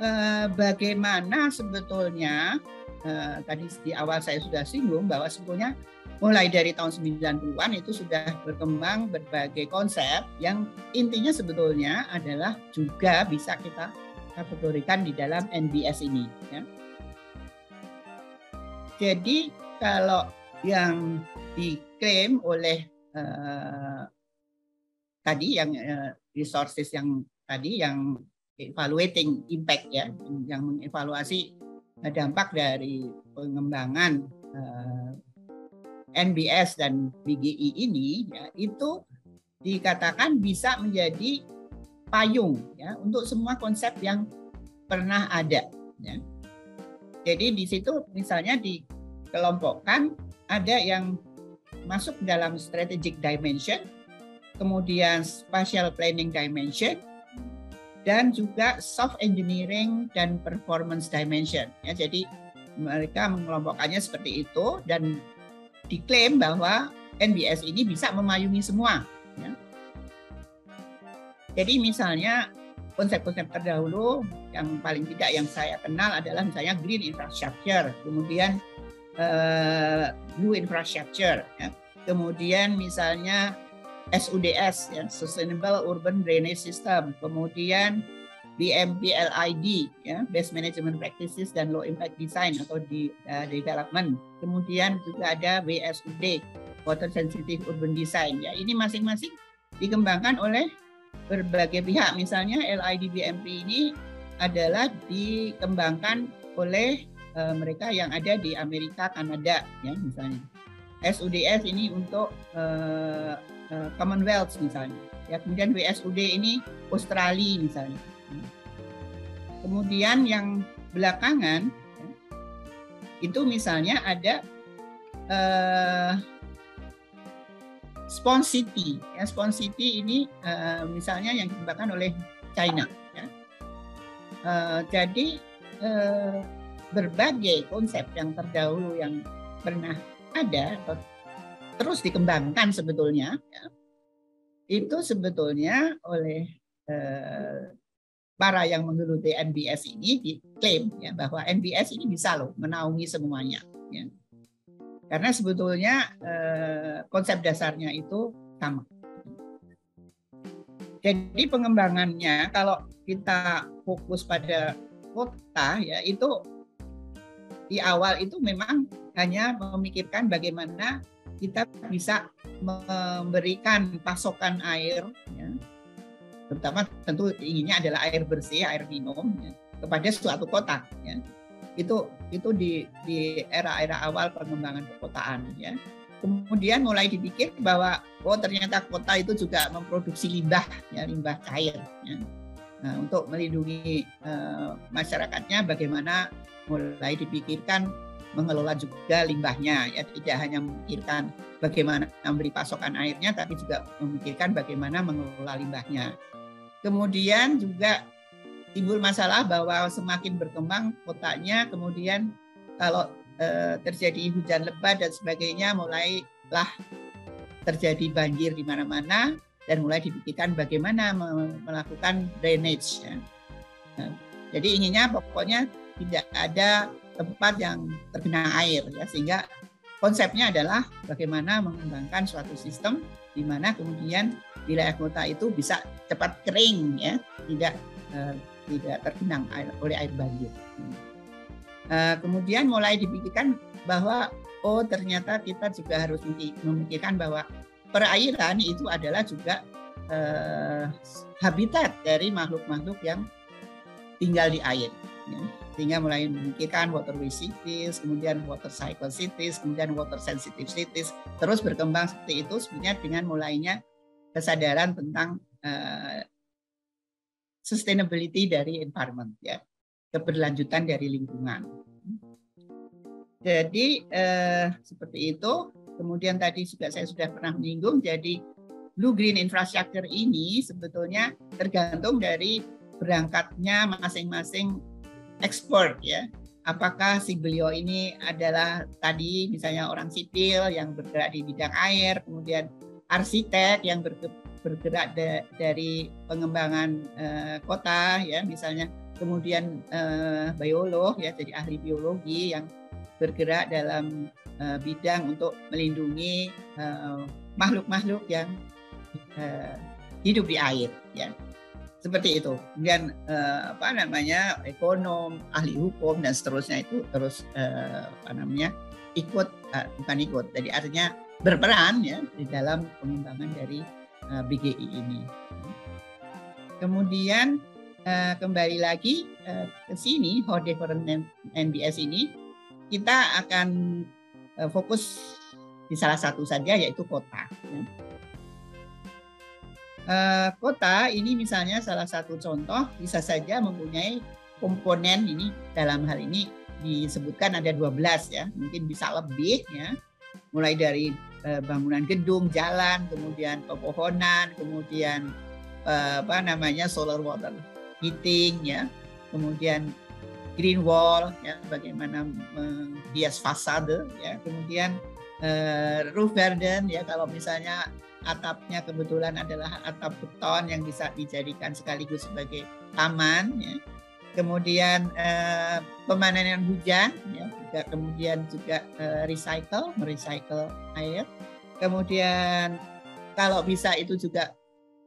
uh, bagaimana sebetulnya uh, tadi di awal saya sudah singgung bahwa sebetulnya mulai dari tahun 90-an itu sudah berkembang berbagai konsep yang intinya sebetulnya adalah juga bisa kita kategorikan di dalam NBS ini. Ya. Jadi kalau yang diklaim oleh uh, tadi yang uh, resources yang tadi yang evaluating impact ya, yang mengevaluasi dampak dari pengembangan uh, NBS dan BGI ini ya, itu dikatakan bisa menjadi payung ya untuk semua konsep yang pernah ada ya. Jadi di situ misalnya dikelompokkan ada yang masuk dalam strategic dimension, kemudian spatial planning dimension, dan juga soft engineering dan performance dimension. Ya, jadi mereka mengelompokkannya seperti itu dan diklaim bahwa NBS ini bisa memayungi semua. Ya. Jadi misalnya konsep-konsep terdahulu yang paling tidak yang saya kenal adalah misalnya green infrastructure, kemudian uh, blue infrastructure, ya. kemudian misalnya SUDS, ya, Sustainable Urban Drainage System, kemudian BMPLID, ya, Best Management Practices dan Low Impact Design atau di uh, development. Kemudian juga ada WSUD, Water Sensitive Urban Design. Ya, ini masing-masing dikembangkan oleh berbagai pihak. Misalnya LID BMP ini adalah dikembangkan oleh uh, mereka yang ada di Amerika, Kanada, ya misalnya. SUDS ini untuk uh, uh, Commonwealth misalnya. Ya, kemudian WSUD ini Australia misalnya Kemudian yang belakangan itu misalnya ada uh, Spawn City. Ya, Spawn City ini uh, misalnya yang dikembangkan oleh China. Ya. Uh, jadi uh, berbagai konsep yang terdahulu yang pernah ada atau terus dikembangkan sebetulnya ya, itu sebetulnya oleh uh, para yang menggeluti NBS ini diklaim ya bahwa NBS ini bisa loh menaungi semuanya ya. Karena sebetulnya eh, konsep dasarnya itu sama. Jadi pengembangannya kalau kita fokus pada kota ya itu di awal itu memang hanya memikirkan bagaimana kita bisa memberikan pasokan air ya, terutama tentu inginnya adalah air bersih, air minum ya, kepada suatu kota. Ya. Itu itu di di era-era awal pengembangan perkotaan. Ya. Kemudian mulai dipikir bahwa oh ternyata kota itu juga memproduksi limbah, ya, limbah cair. Ya. Nah, untuk melindungi uh, masyarakatnya, bagaimana mulai dipikirkan mengelola juga limbahnya ya tidak hanya memikirkan bagaimana memberi pasokan airnya tapi juga memikirkan bagaimana mengelola limbahnya Kemudian juga timbul masalah bahwa semakin berkembang kotanya, kemudian kalau e, terjadi hujan lebat dan sebagainya, mulailah terjadi banjir di mana-mana dan mulai dipikirkan bagaimana melakukan drainage. Ya. Nah, Jadi inginnya pokoknya tidak ada tempat yang tergenang air ya sehingga konsepnya adalah bagaimana mengembangkan suatu sistem di mana kemudian wilayah kota itu bisa cepat kering ya tidak uh, tidak tergenang air, oleh air banjir. Uh, kemudian mulai dipikirkan bahwa oh ternyata kita juga harus memikirkan bahwa perairan itu adalah juga uh, habitat dari makhluk-makhluk yang tinggal di air. Ya sehingga mulai memikirkan waterway cities, kemudian water cycle cities, kemudian water sensitive cities, terus berkembang seperti itu sebenarnya dengan mulainya kesadaran tentang uh, sustainability dari environment ya, keberlanjutan dari lingkungan. Jadi uh, seperti itu. Kemudian tadi juga saya sudah pernah menyinggung, jadi blue green infrastructure ini sebetulnya tergantung dari berangkatnya masing-masing expert ya. Apakah si beliau ini adalah tadi misalnya orang sipil yang bergerak di bidang air, kemudian arsitek yang bergerak dari pengembangan uh, kota ya misalnya, kemudian uh, biolog ya jadi ahli biologi yang bergerak dalam uh, bidang untuk melindungi makhluk-makhluk yang hidup di air ya seperti itu. Kemudian eh, apa namanya ekonom, ahli hukum dan seterusnya itu terus eh, apa namanya ikut eh, bukan ikut, jadi artinya berperan ya di dalam pengembangan dari eh, BGI ini. Kemudian eh, kembali lagi eh, ke sini How Different NBS ini kita akan eh, fokus di salah satu saja yaitu kota. Ya uh, kota ini misalnya salah satu contoh bisa saja mempunyai komponen ini dalam hal ini disebutkan ada 12 ya mungkin bisa lebih ya. Mulai dari uh, bangunan gedung jalan kemudian pepohonan kemudian uh, apa namanya solar water heating ya. Kemudian green wall ya bagaimana menghias fasade ya. Kemudian roof garden ya kalau misalnya atapnya kebetulan adalah atap beton yang bisa dijadikan sekaligus sebagai taman ya. kemudian eh, pemanenan hujan ya juga kemudian juga eh, recycle merecycle air kemudian kalau bisa itu juga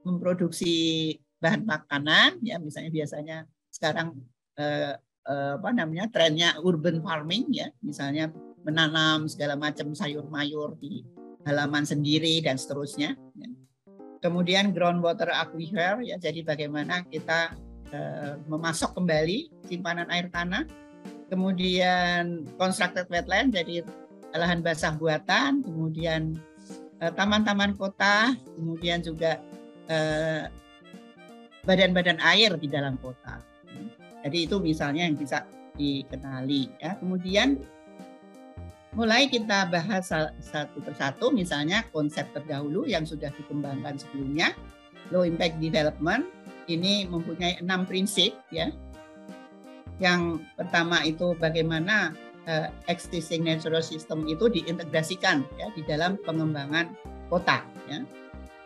memproduksi bahan makanan ya misalnya biasanya sekarang eh, eh, apa namanya trennya urban farming ya misalnya menanam segala macam sayur mayur di halaman sendiri dan seterusnya. Ya. Kemudian groundwater aquifer ya jadi bagaimana kita uh, memasok kembali simpanan air tanah. Kemudian constructed wetland jadi lahan basah buatan, kemudian uh, taman-taman kota, kemudian juga badan badan-badan air di dalam kota. Jadi itu misalnya yang bisa dikenali ya. Kemudian mulai kita bahas satu persatu misalnya konsep terdahulu yang sudah dikembangkan sebelumnya low impact development ini mempunyai enam prinsip ya. Yang pertama itu bagaimana uh, existing natural system itu diintegrasikan ya di dalam pengembangan kota ya.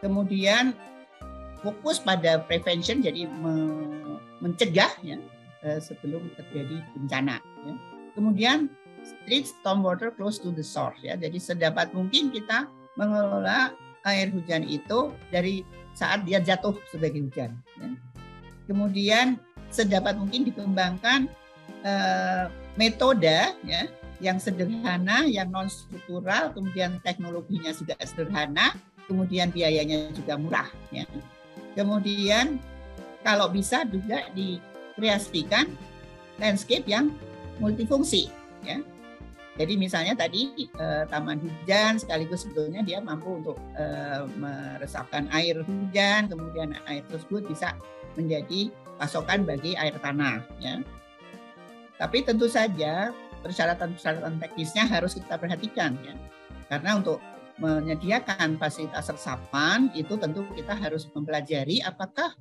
Kemudian fokus pada prevention jadi me mencegah ya uh, sebelum terjadi bencana ya. Kemudian treat stormwater close to the source ya. Jadi sedapat mungkin kita mengelola air hujan itu dari saat dia jatuh sebagai hujan. Ya. Kemudian sedapat mungkin dikembangkan uh, metode ya yang sederhana, yang non struktural, kemudian teknologinya juga sederhana, kemudian biayanya juga murah. Ya. Kemudian kalau bisa juga dikreasikan landscape yang multifungsi ya jadi misalnya tadi eh, taman hujan sekaligus sebetulnya dia mampu untuk eh, meresapkan air hujan, kemudian air tersebut bisa menjadi pasokan bagi air tanah. Ya. Tapi tentu saja persyaratan-persyaratan teknisnya harus kita perhatikan ya. Karena untuk menyediakan fasilitas resapan itu tentu kita harus mempelajari apakah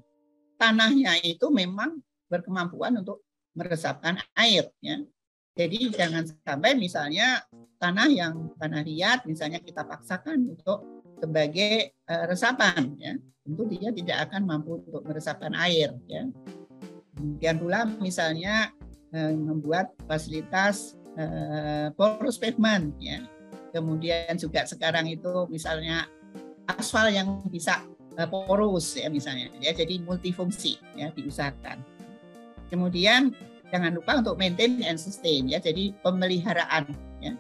tanahnya itu memang berkemampuan untuk meresapkan air ya jadi jangan sampai misalnya tanah yang tanah liat misalnya kita paksakan untuk sebagai uh, resapan ya. Tentu dia tidak akan mampu untuk meresapkan air ya. Kemudian pula misalnya eh, membuat fasilitas eh, porous pavement ya. Kemudian juga sekarang itu misalnya aspal yang bisa eh, porous ya misalnya ya jadi multifungsi ya diusahakan. Kemudian jangan lupa untuk maintain and sustain ya jadi pemeliharaan ya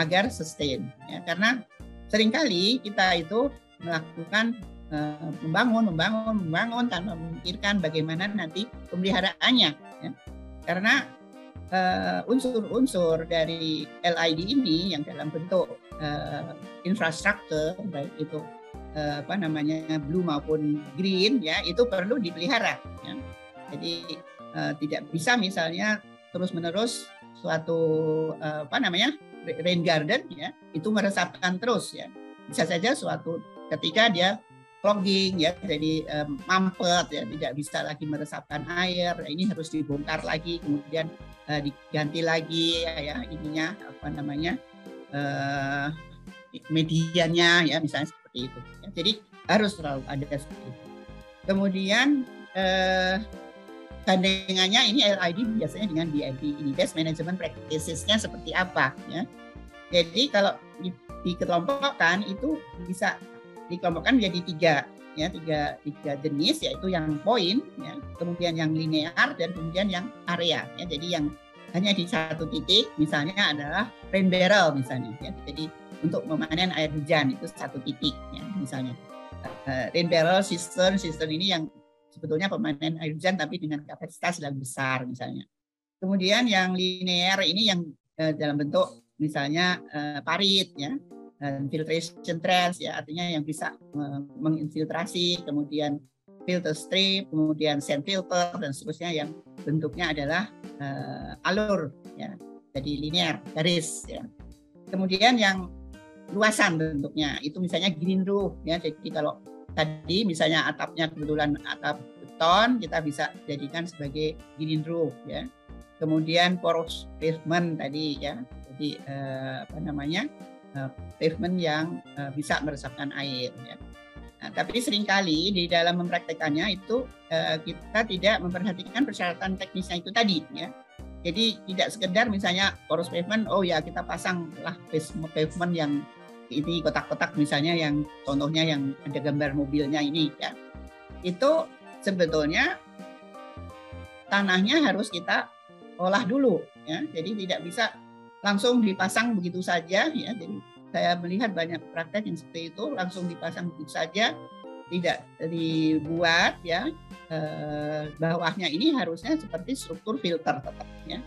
agar sustain ya karena sering kali kita itu melakukan uh, membangun membangun membangun tanpa memikirkan bagaimana nanti pemeliharaannya ya. karena unsur-unsur uh, dari LID ini yang dalam bentuk uh, infrastruktur baik itu uh, apa namanya blue maupun green ya itu perlu dipelihara ya. jadi uh, tidak bisa misalnya terus-menerus suatu uh, apa namanya rain garden ya itu meresapkan terus ya bisa saja suatu ketika dia clogging ya jadi um, mampet ya tidak bisa lagi meresapkan air nah, ini harus dibongkar lagi kemudian uh, diganti lagi ya, ya ininya apa namanya uh, medianya ya misalnya seperti itu ya. jadi harus selalu ada seperti itu kemudian uh, gandengannya ini LID biasanya dengan BMP ini best management practices-nya seperti apa ya. Jadi kalau dikelompokkan itu bisa dikelompokkan menjadi tiga ya tiga tiga jenis yaitu yang poin ya kemudian yang linear dan kemudian yang area ya. Jadi yang hanya di satu titik misalnya adalah rain barrel misalnya ya. Jadi untuk memanen air hujan itu satu titik ya misalnya. Uh, rain barrel cistern cistern ini yang sebetulnya pemanen air hujan tapi dengan kapasitas yang besar misalnya. Kemudian yang linear ini yang uh, dalam bentuk misalnya uh, parit ya, dan filtration trench ya artinya yang bisa uh, menginfiltrasi, kemudian filter strip, kemudian sand filter dan seterusnya yang bentuknya adalah uh, alur ya, jadi linear garis ya. Kemudian yang luasan bentuknya itu misalnya green roof ya, jadi kalau tadi misalnya atapnya kebetulan atap beton kita bisa jadikan sebagai green roof ya. Kemudian porous pavement tadi ya. Jadi eh, apa namanya eh, pavement yang eh, bisa meresapkan air ya. Nah, tapi sering kali di dalam mempraktekannya itu eh, kita tidak memperhatikan persyaratan teknisnya itu tadi ya. Jadi tidak sekedar misalnya porous pavement oh ya kita pasang lah pavement yang ini kotak-kotak misalnya yang contohnya yang ada gambar mobilnya ini ya. Itu sebetulnya tanahnya harus kita olah dulu ya. Jadi tidak bisa langsung dipasang begitu saja ya. Jadi saya melihat banyak praktek yang seperti itu langsung dipasang begitu saja tidak dibuat ya. Eh, bawahnya ini harusnya seperti struktur filter tetap ya.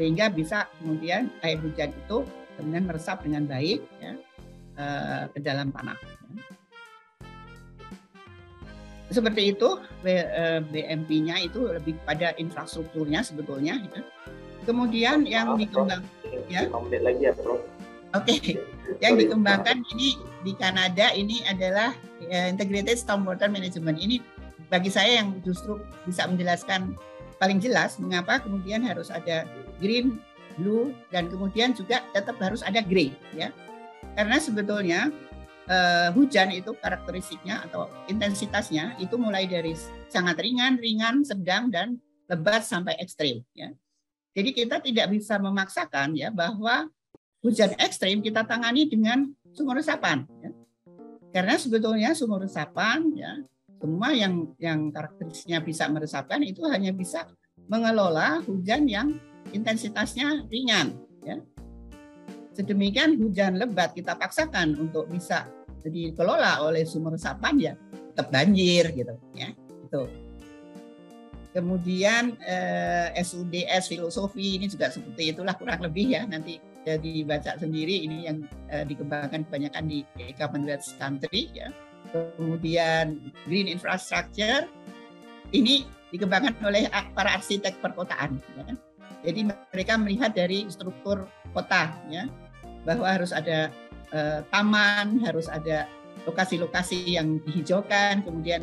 Sehingga bisa kemudian air hujan itu kemudian meresap dengan baik ya Eh, ke dalam tanah. Seperti itu BMP-nya eh, itu lebih pada infrastrukturnya sebetulnya. Ya. Kemudian yang dikembang ya. lagi ya, Oke, okay. yang dikembangkan ini di Kanada ini adalah ya, Integrated Stormwater Management. Ini bagi saya yang justru bisa menjelaskan paling jelas mengapa kemudian harus ada green, blue, dan kemudian juga tetap harus ada gray, ya karena sebetulnya uh, hujan itu karakteristiknya atau intensitasnya itu mulai dari sangat ringan, ringan, sedang dan lebat sampai ekstrim ya. Jadi kita tidak bisa memaksakan ya bahwa hujan ekstrim kita tangani dengan sumur resapan ya. Karena sebetulnya sumur resapan ya semua yang yang karakteristiknya bisa meresapkan itu hanya bisa mengelola hujan yang intensitasnya ringan sedemikian hujan lebat kita paksakan untuk bisa dikelola oleh sumur resapan ya tetap banjir gitu ya. Itu. Kemudian eh, SUDS filosofi ini juga seperti itulah kurang lebih ya. Nanti ya dibaca sendiri ini yang eh, dikembangkan kebanyakan di Commonwealth country ya. Kemudian green infrastructure ini dikembangkan oleh para arsitek perkotaan ya. jadi mereka melihat dari struktur kota ya bahwa harus ada uh, taman, harus ada lokasi-lokasi yang dihijaukan, kemudian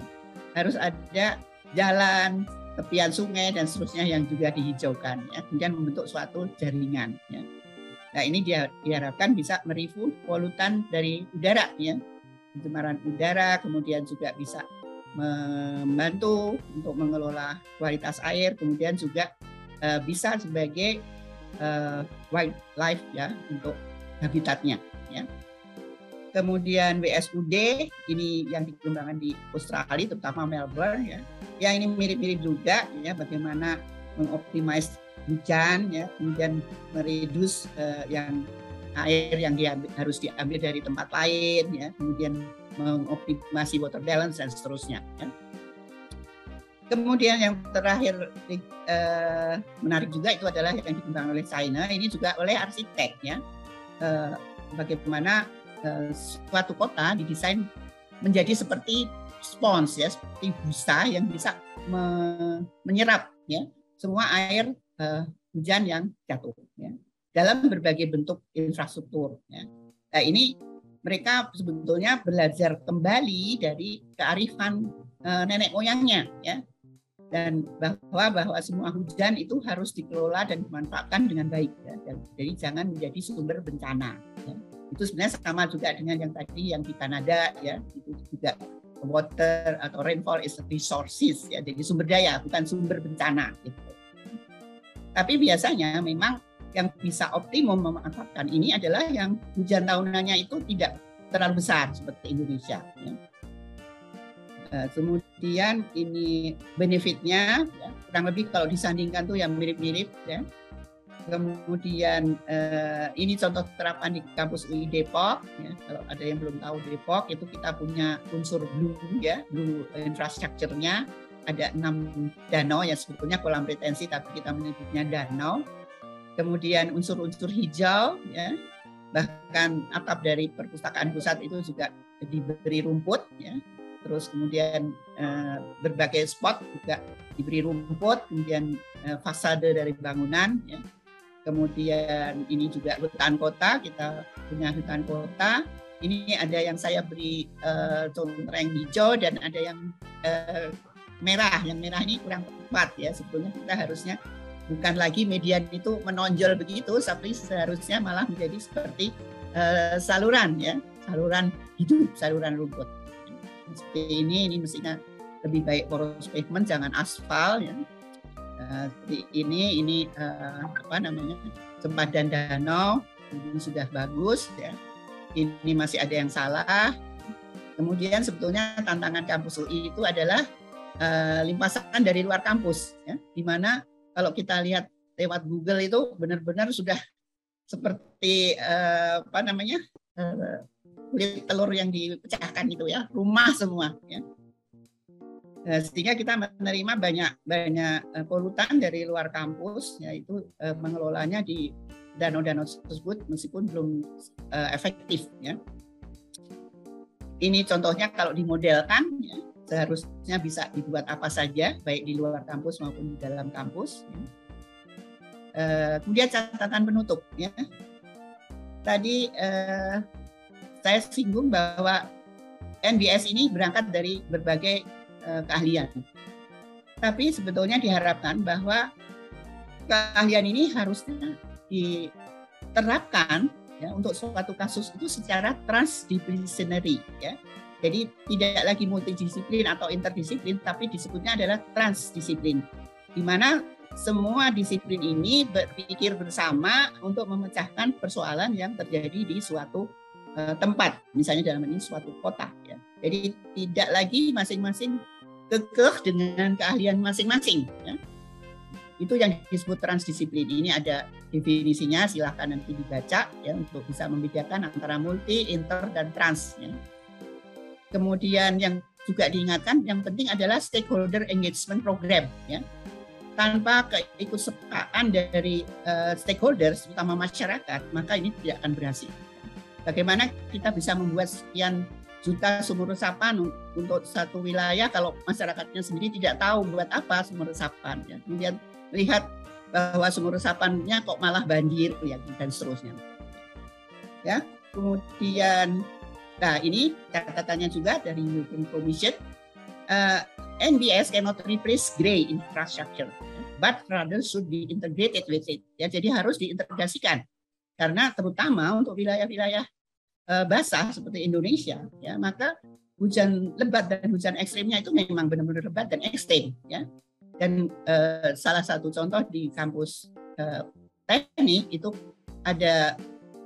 harus ada jalan, tepian sungai dan seterusnya yang juga dihijaukan, ya. kemudian membentuk suatu jaringan. Ya. Nah ini diharapkan bisa merifu polutan dari udara, ya pencemaran udara, kemudian juga bisa membantu untuk mengelola kualitas air, kemudian juga uh, bisa sebagai uh, wildlife ya untuk habitatnya. Ya. Kemudian WSUD ini yang dikembangkan di Australia, terutama Melbourne ya. Ya ini mirip-mirip juga ya bagaimana mengoptimize hujan ya, kemudian meredus uh, yang air yang diambil, harus diambil dari tempat lain ya, kemudian mengoptimasi water balance dan seterusnya. Ya. Kemudian yang terakhir eh, menarik juga itu adalah yang dikembangkan oleh China, ini juga oleh arsitek ya. Eh, bagaimana eh, suatu kota didesain menjadi seperti spons ya, seperti busa yang bisa me menyerap ya semua air eh, hujan yang jatuh ya dalam berbagai bentuk infrastruktur. Ya. Nah ini mereka sebetulnya belajar kembali dari kearifan e, nenek moyangnya, ya, dan bahwa bahwa semua hujan itu harus dikelola dan dimanfaatkan dengan baik, ya. jadi jangan menjadi sumber bencana. Ya. Itu sebenarnya sama juga dengan yang tadi yang di Kanada, ya, itu juga water atau rainfall is resources, ya, jadi sumber daya bukan sumber bencana. Gitu. Tapi biasanya memang yang bisa optimum memanfaatkan ini adalah yang hujan tahunannya itu tidak terlalu besar seperti Indonesia. Ya. Uh, kemudian ini benefitnya ya, kurang lebih kalau disandingkan tuh yang mirip-mirip ya. Kemudian uh, ini contoh terapan di kampus UI Depok. Ya. Kalau ada yang belum tahu Depok itu kita punya unsur blue ya, blue infrastructure-nya ada enam danau yang sebetulnya kolam retensi tapi kita menyebutnya danau kemudian unsur-unsur hijau, ya, bahkan atap dari perpustakaan pusat itu juga diberi rumput, ya. Terus kemudian eh, berbagai spot juga diberi rumput, kemudian eh, fasade dari bangunan, ya. Kemudian ini juga hutan kota, kita punya hutan kota. Ini ada yang saya beri eh, contreng hijau dan ada yang eh, merah. Yang merah ini kurang tepat ya. Sebetulnya kita harusnya bukan lagi median itu menonjol begitu, tapi seharusnya malah menjadi seperti uh, saluran ya, saluran hidup, saluran rumput. Ini, ini mestinya lebih baik poros pavement, jangan aspal ya. Uh, ini, ini uh, apa namanya sempadan danau, ini sudah bagus ya. Ini masih ada yang salah. Kemudian sebetulnya tantangan kampus UI itu adalah uh, limpasan dari luar kampus, ya, di mana kalau kita lihat lewat Google itu benar-benar sudah seperti uh, apa namanya kulit telur yang dipecahkan itu ya rumah semua ya nah, sehingga kita menerima banyak banyak uh, polutan dari luar kampus yaitu uh, mengelolanya di danau-danau tersebut meskipun belum efektif ya ini contohnya kalau dimodelkan ya seharusnya bisa dibuat apa saja baik di luar kampus maupun di dalam kampus. Ya. Kemudian catatan penutup ya. Tadi uh, saya singgung bahwa NBS ini berangkat dari berbagai uh, keahlian. Tapi sebetulnya diharapkan bahwa keahlian ini harusnya diterapkan ya untuk suatu kasus itu secara transdisciplinary ya jadi tidak lagi multidisiplin atau interdisiplin, tapi disebutnya adalah transdisiplin, di mana semua disiplin ini berpikir bersama untuk memecahkan persoalan yang terjadi di suatu tempat, misalnya dalam ini suatu kota. Ya. Jadi tidak lagi masing-masing kekeh dengan keahlian masing-masing. Ya. Itu yang disebut transdisiplin. Ini ada definisinya, silahkan nanti dibaca ya untuk bisa membedakan antara multi, inter, dan trans. Ya. Kemudian yang juga diingatkan yang penting adalah stakeholder engagement program ya. Tanpa keikutsertaan dari uh, stakeholders terutama masyarakat, maka ini tidak akan berhasil. Bagaimana kita bisa membuat sekian juta sumur resapan untuk satu wilayah kalau masyarakatnya sendiri tidak tahu buat apa sumur resapan ya. Kemudian melihat bahwa sumur resapannya kok malah banjir ya dan seterusnya. Ya, kemudian Nah, ini catatannya juga dari European Commission. Uh, NBS cannot replace gray infrastructure, but rather should be integrated with it. Ya, jadi harus diintegrasikan. Karena terutama untuk wilayah-wilayah uh, basah seperti Indonesia, ya, maka hujan lebat dan hujan ekstrimnya itu memang benar-benar lebat dan ekstrim ya. Dan uh, salah satu contoh di kampus uh, teknik itu ada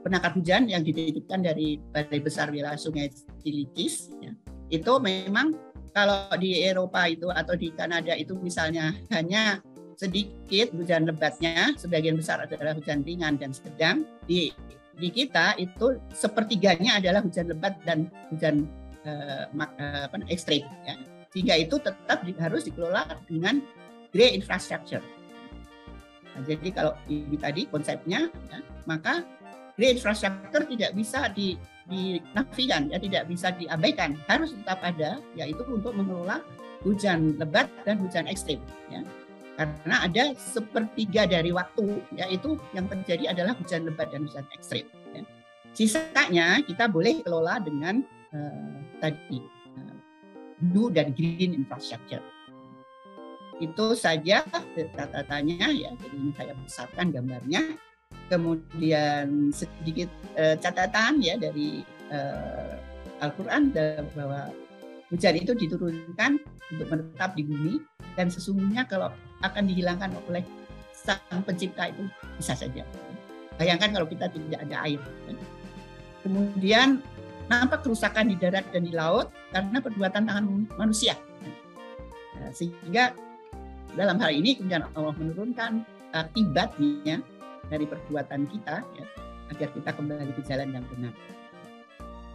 penangkap hujan yang dititipkan dari Balai Besar Wilayah Sungai Cilicis. Ya. Itu memang kalau di Eropa itu atau di Kanada itu misalnya hanya sedikit hujan lebatnya, sebagian besar adalah hujan ringan dan sedang. Di di kita itu sepertiganya adalah hujan lebat dan hujan uh, apa, ekstrim. Ya. Sehingga itu tetap di, harus dikelola dengan grey infrastructure. Nah, jadi kalau ini tadi konsepnya, ya, maka grey infrastructure tidak bisa di, dinafikan, ya tidak bisa diabaikan, harus tetap ada, yaitu untuk mengelola hujan lebat dan hujan ekstrim. Ya karena ada sepertiga dari waktu yaitu yang terjadi adalah hujan lebat dan hujan ekstrim. Ya. Sisanya kita boleh kelola dengan uh, tadi uh, blue dan green infrastructure. Itu saja catatannya ya. Jadi ini saya besarkan gambarnya. Kemudian sedikit uh, catatan ya dari uh, Al-Quran bahwa hujan itu diturunkan untuk menetap di bumi dan sesungguhnya kalau akan dihilangkan oleh sang pencipta itu bisa saja. Bayangkan kalau kita tidak ada air. Kemudian nampak kerusakan di darat dan di laut karena perbuatan tangan manusia. Nah, sehingga dalam hal ini kemudian Allah menurunkan akibatnya dari perbuatan kita ya, agar kita kembali ke jalan yang benar.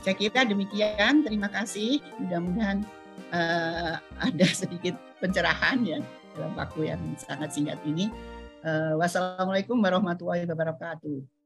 Saya kira demikian. Terima kasih. Mudah-mudahan uh, ada sedikit pencerahan ya dalam waktu yang sangat singkat ini. Uh, wassalamualaikum warahmatullahi wabarakatuh.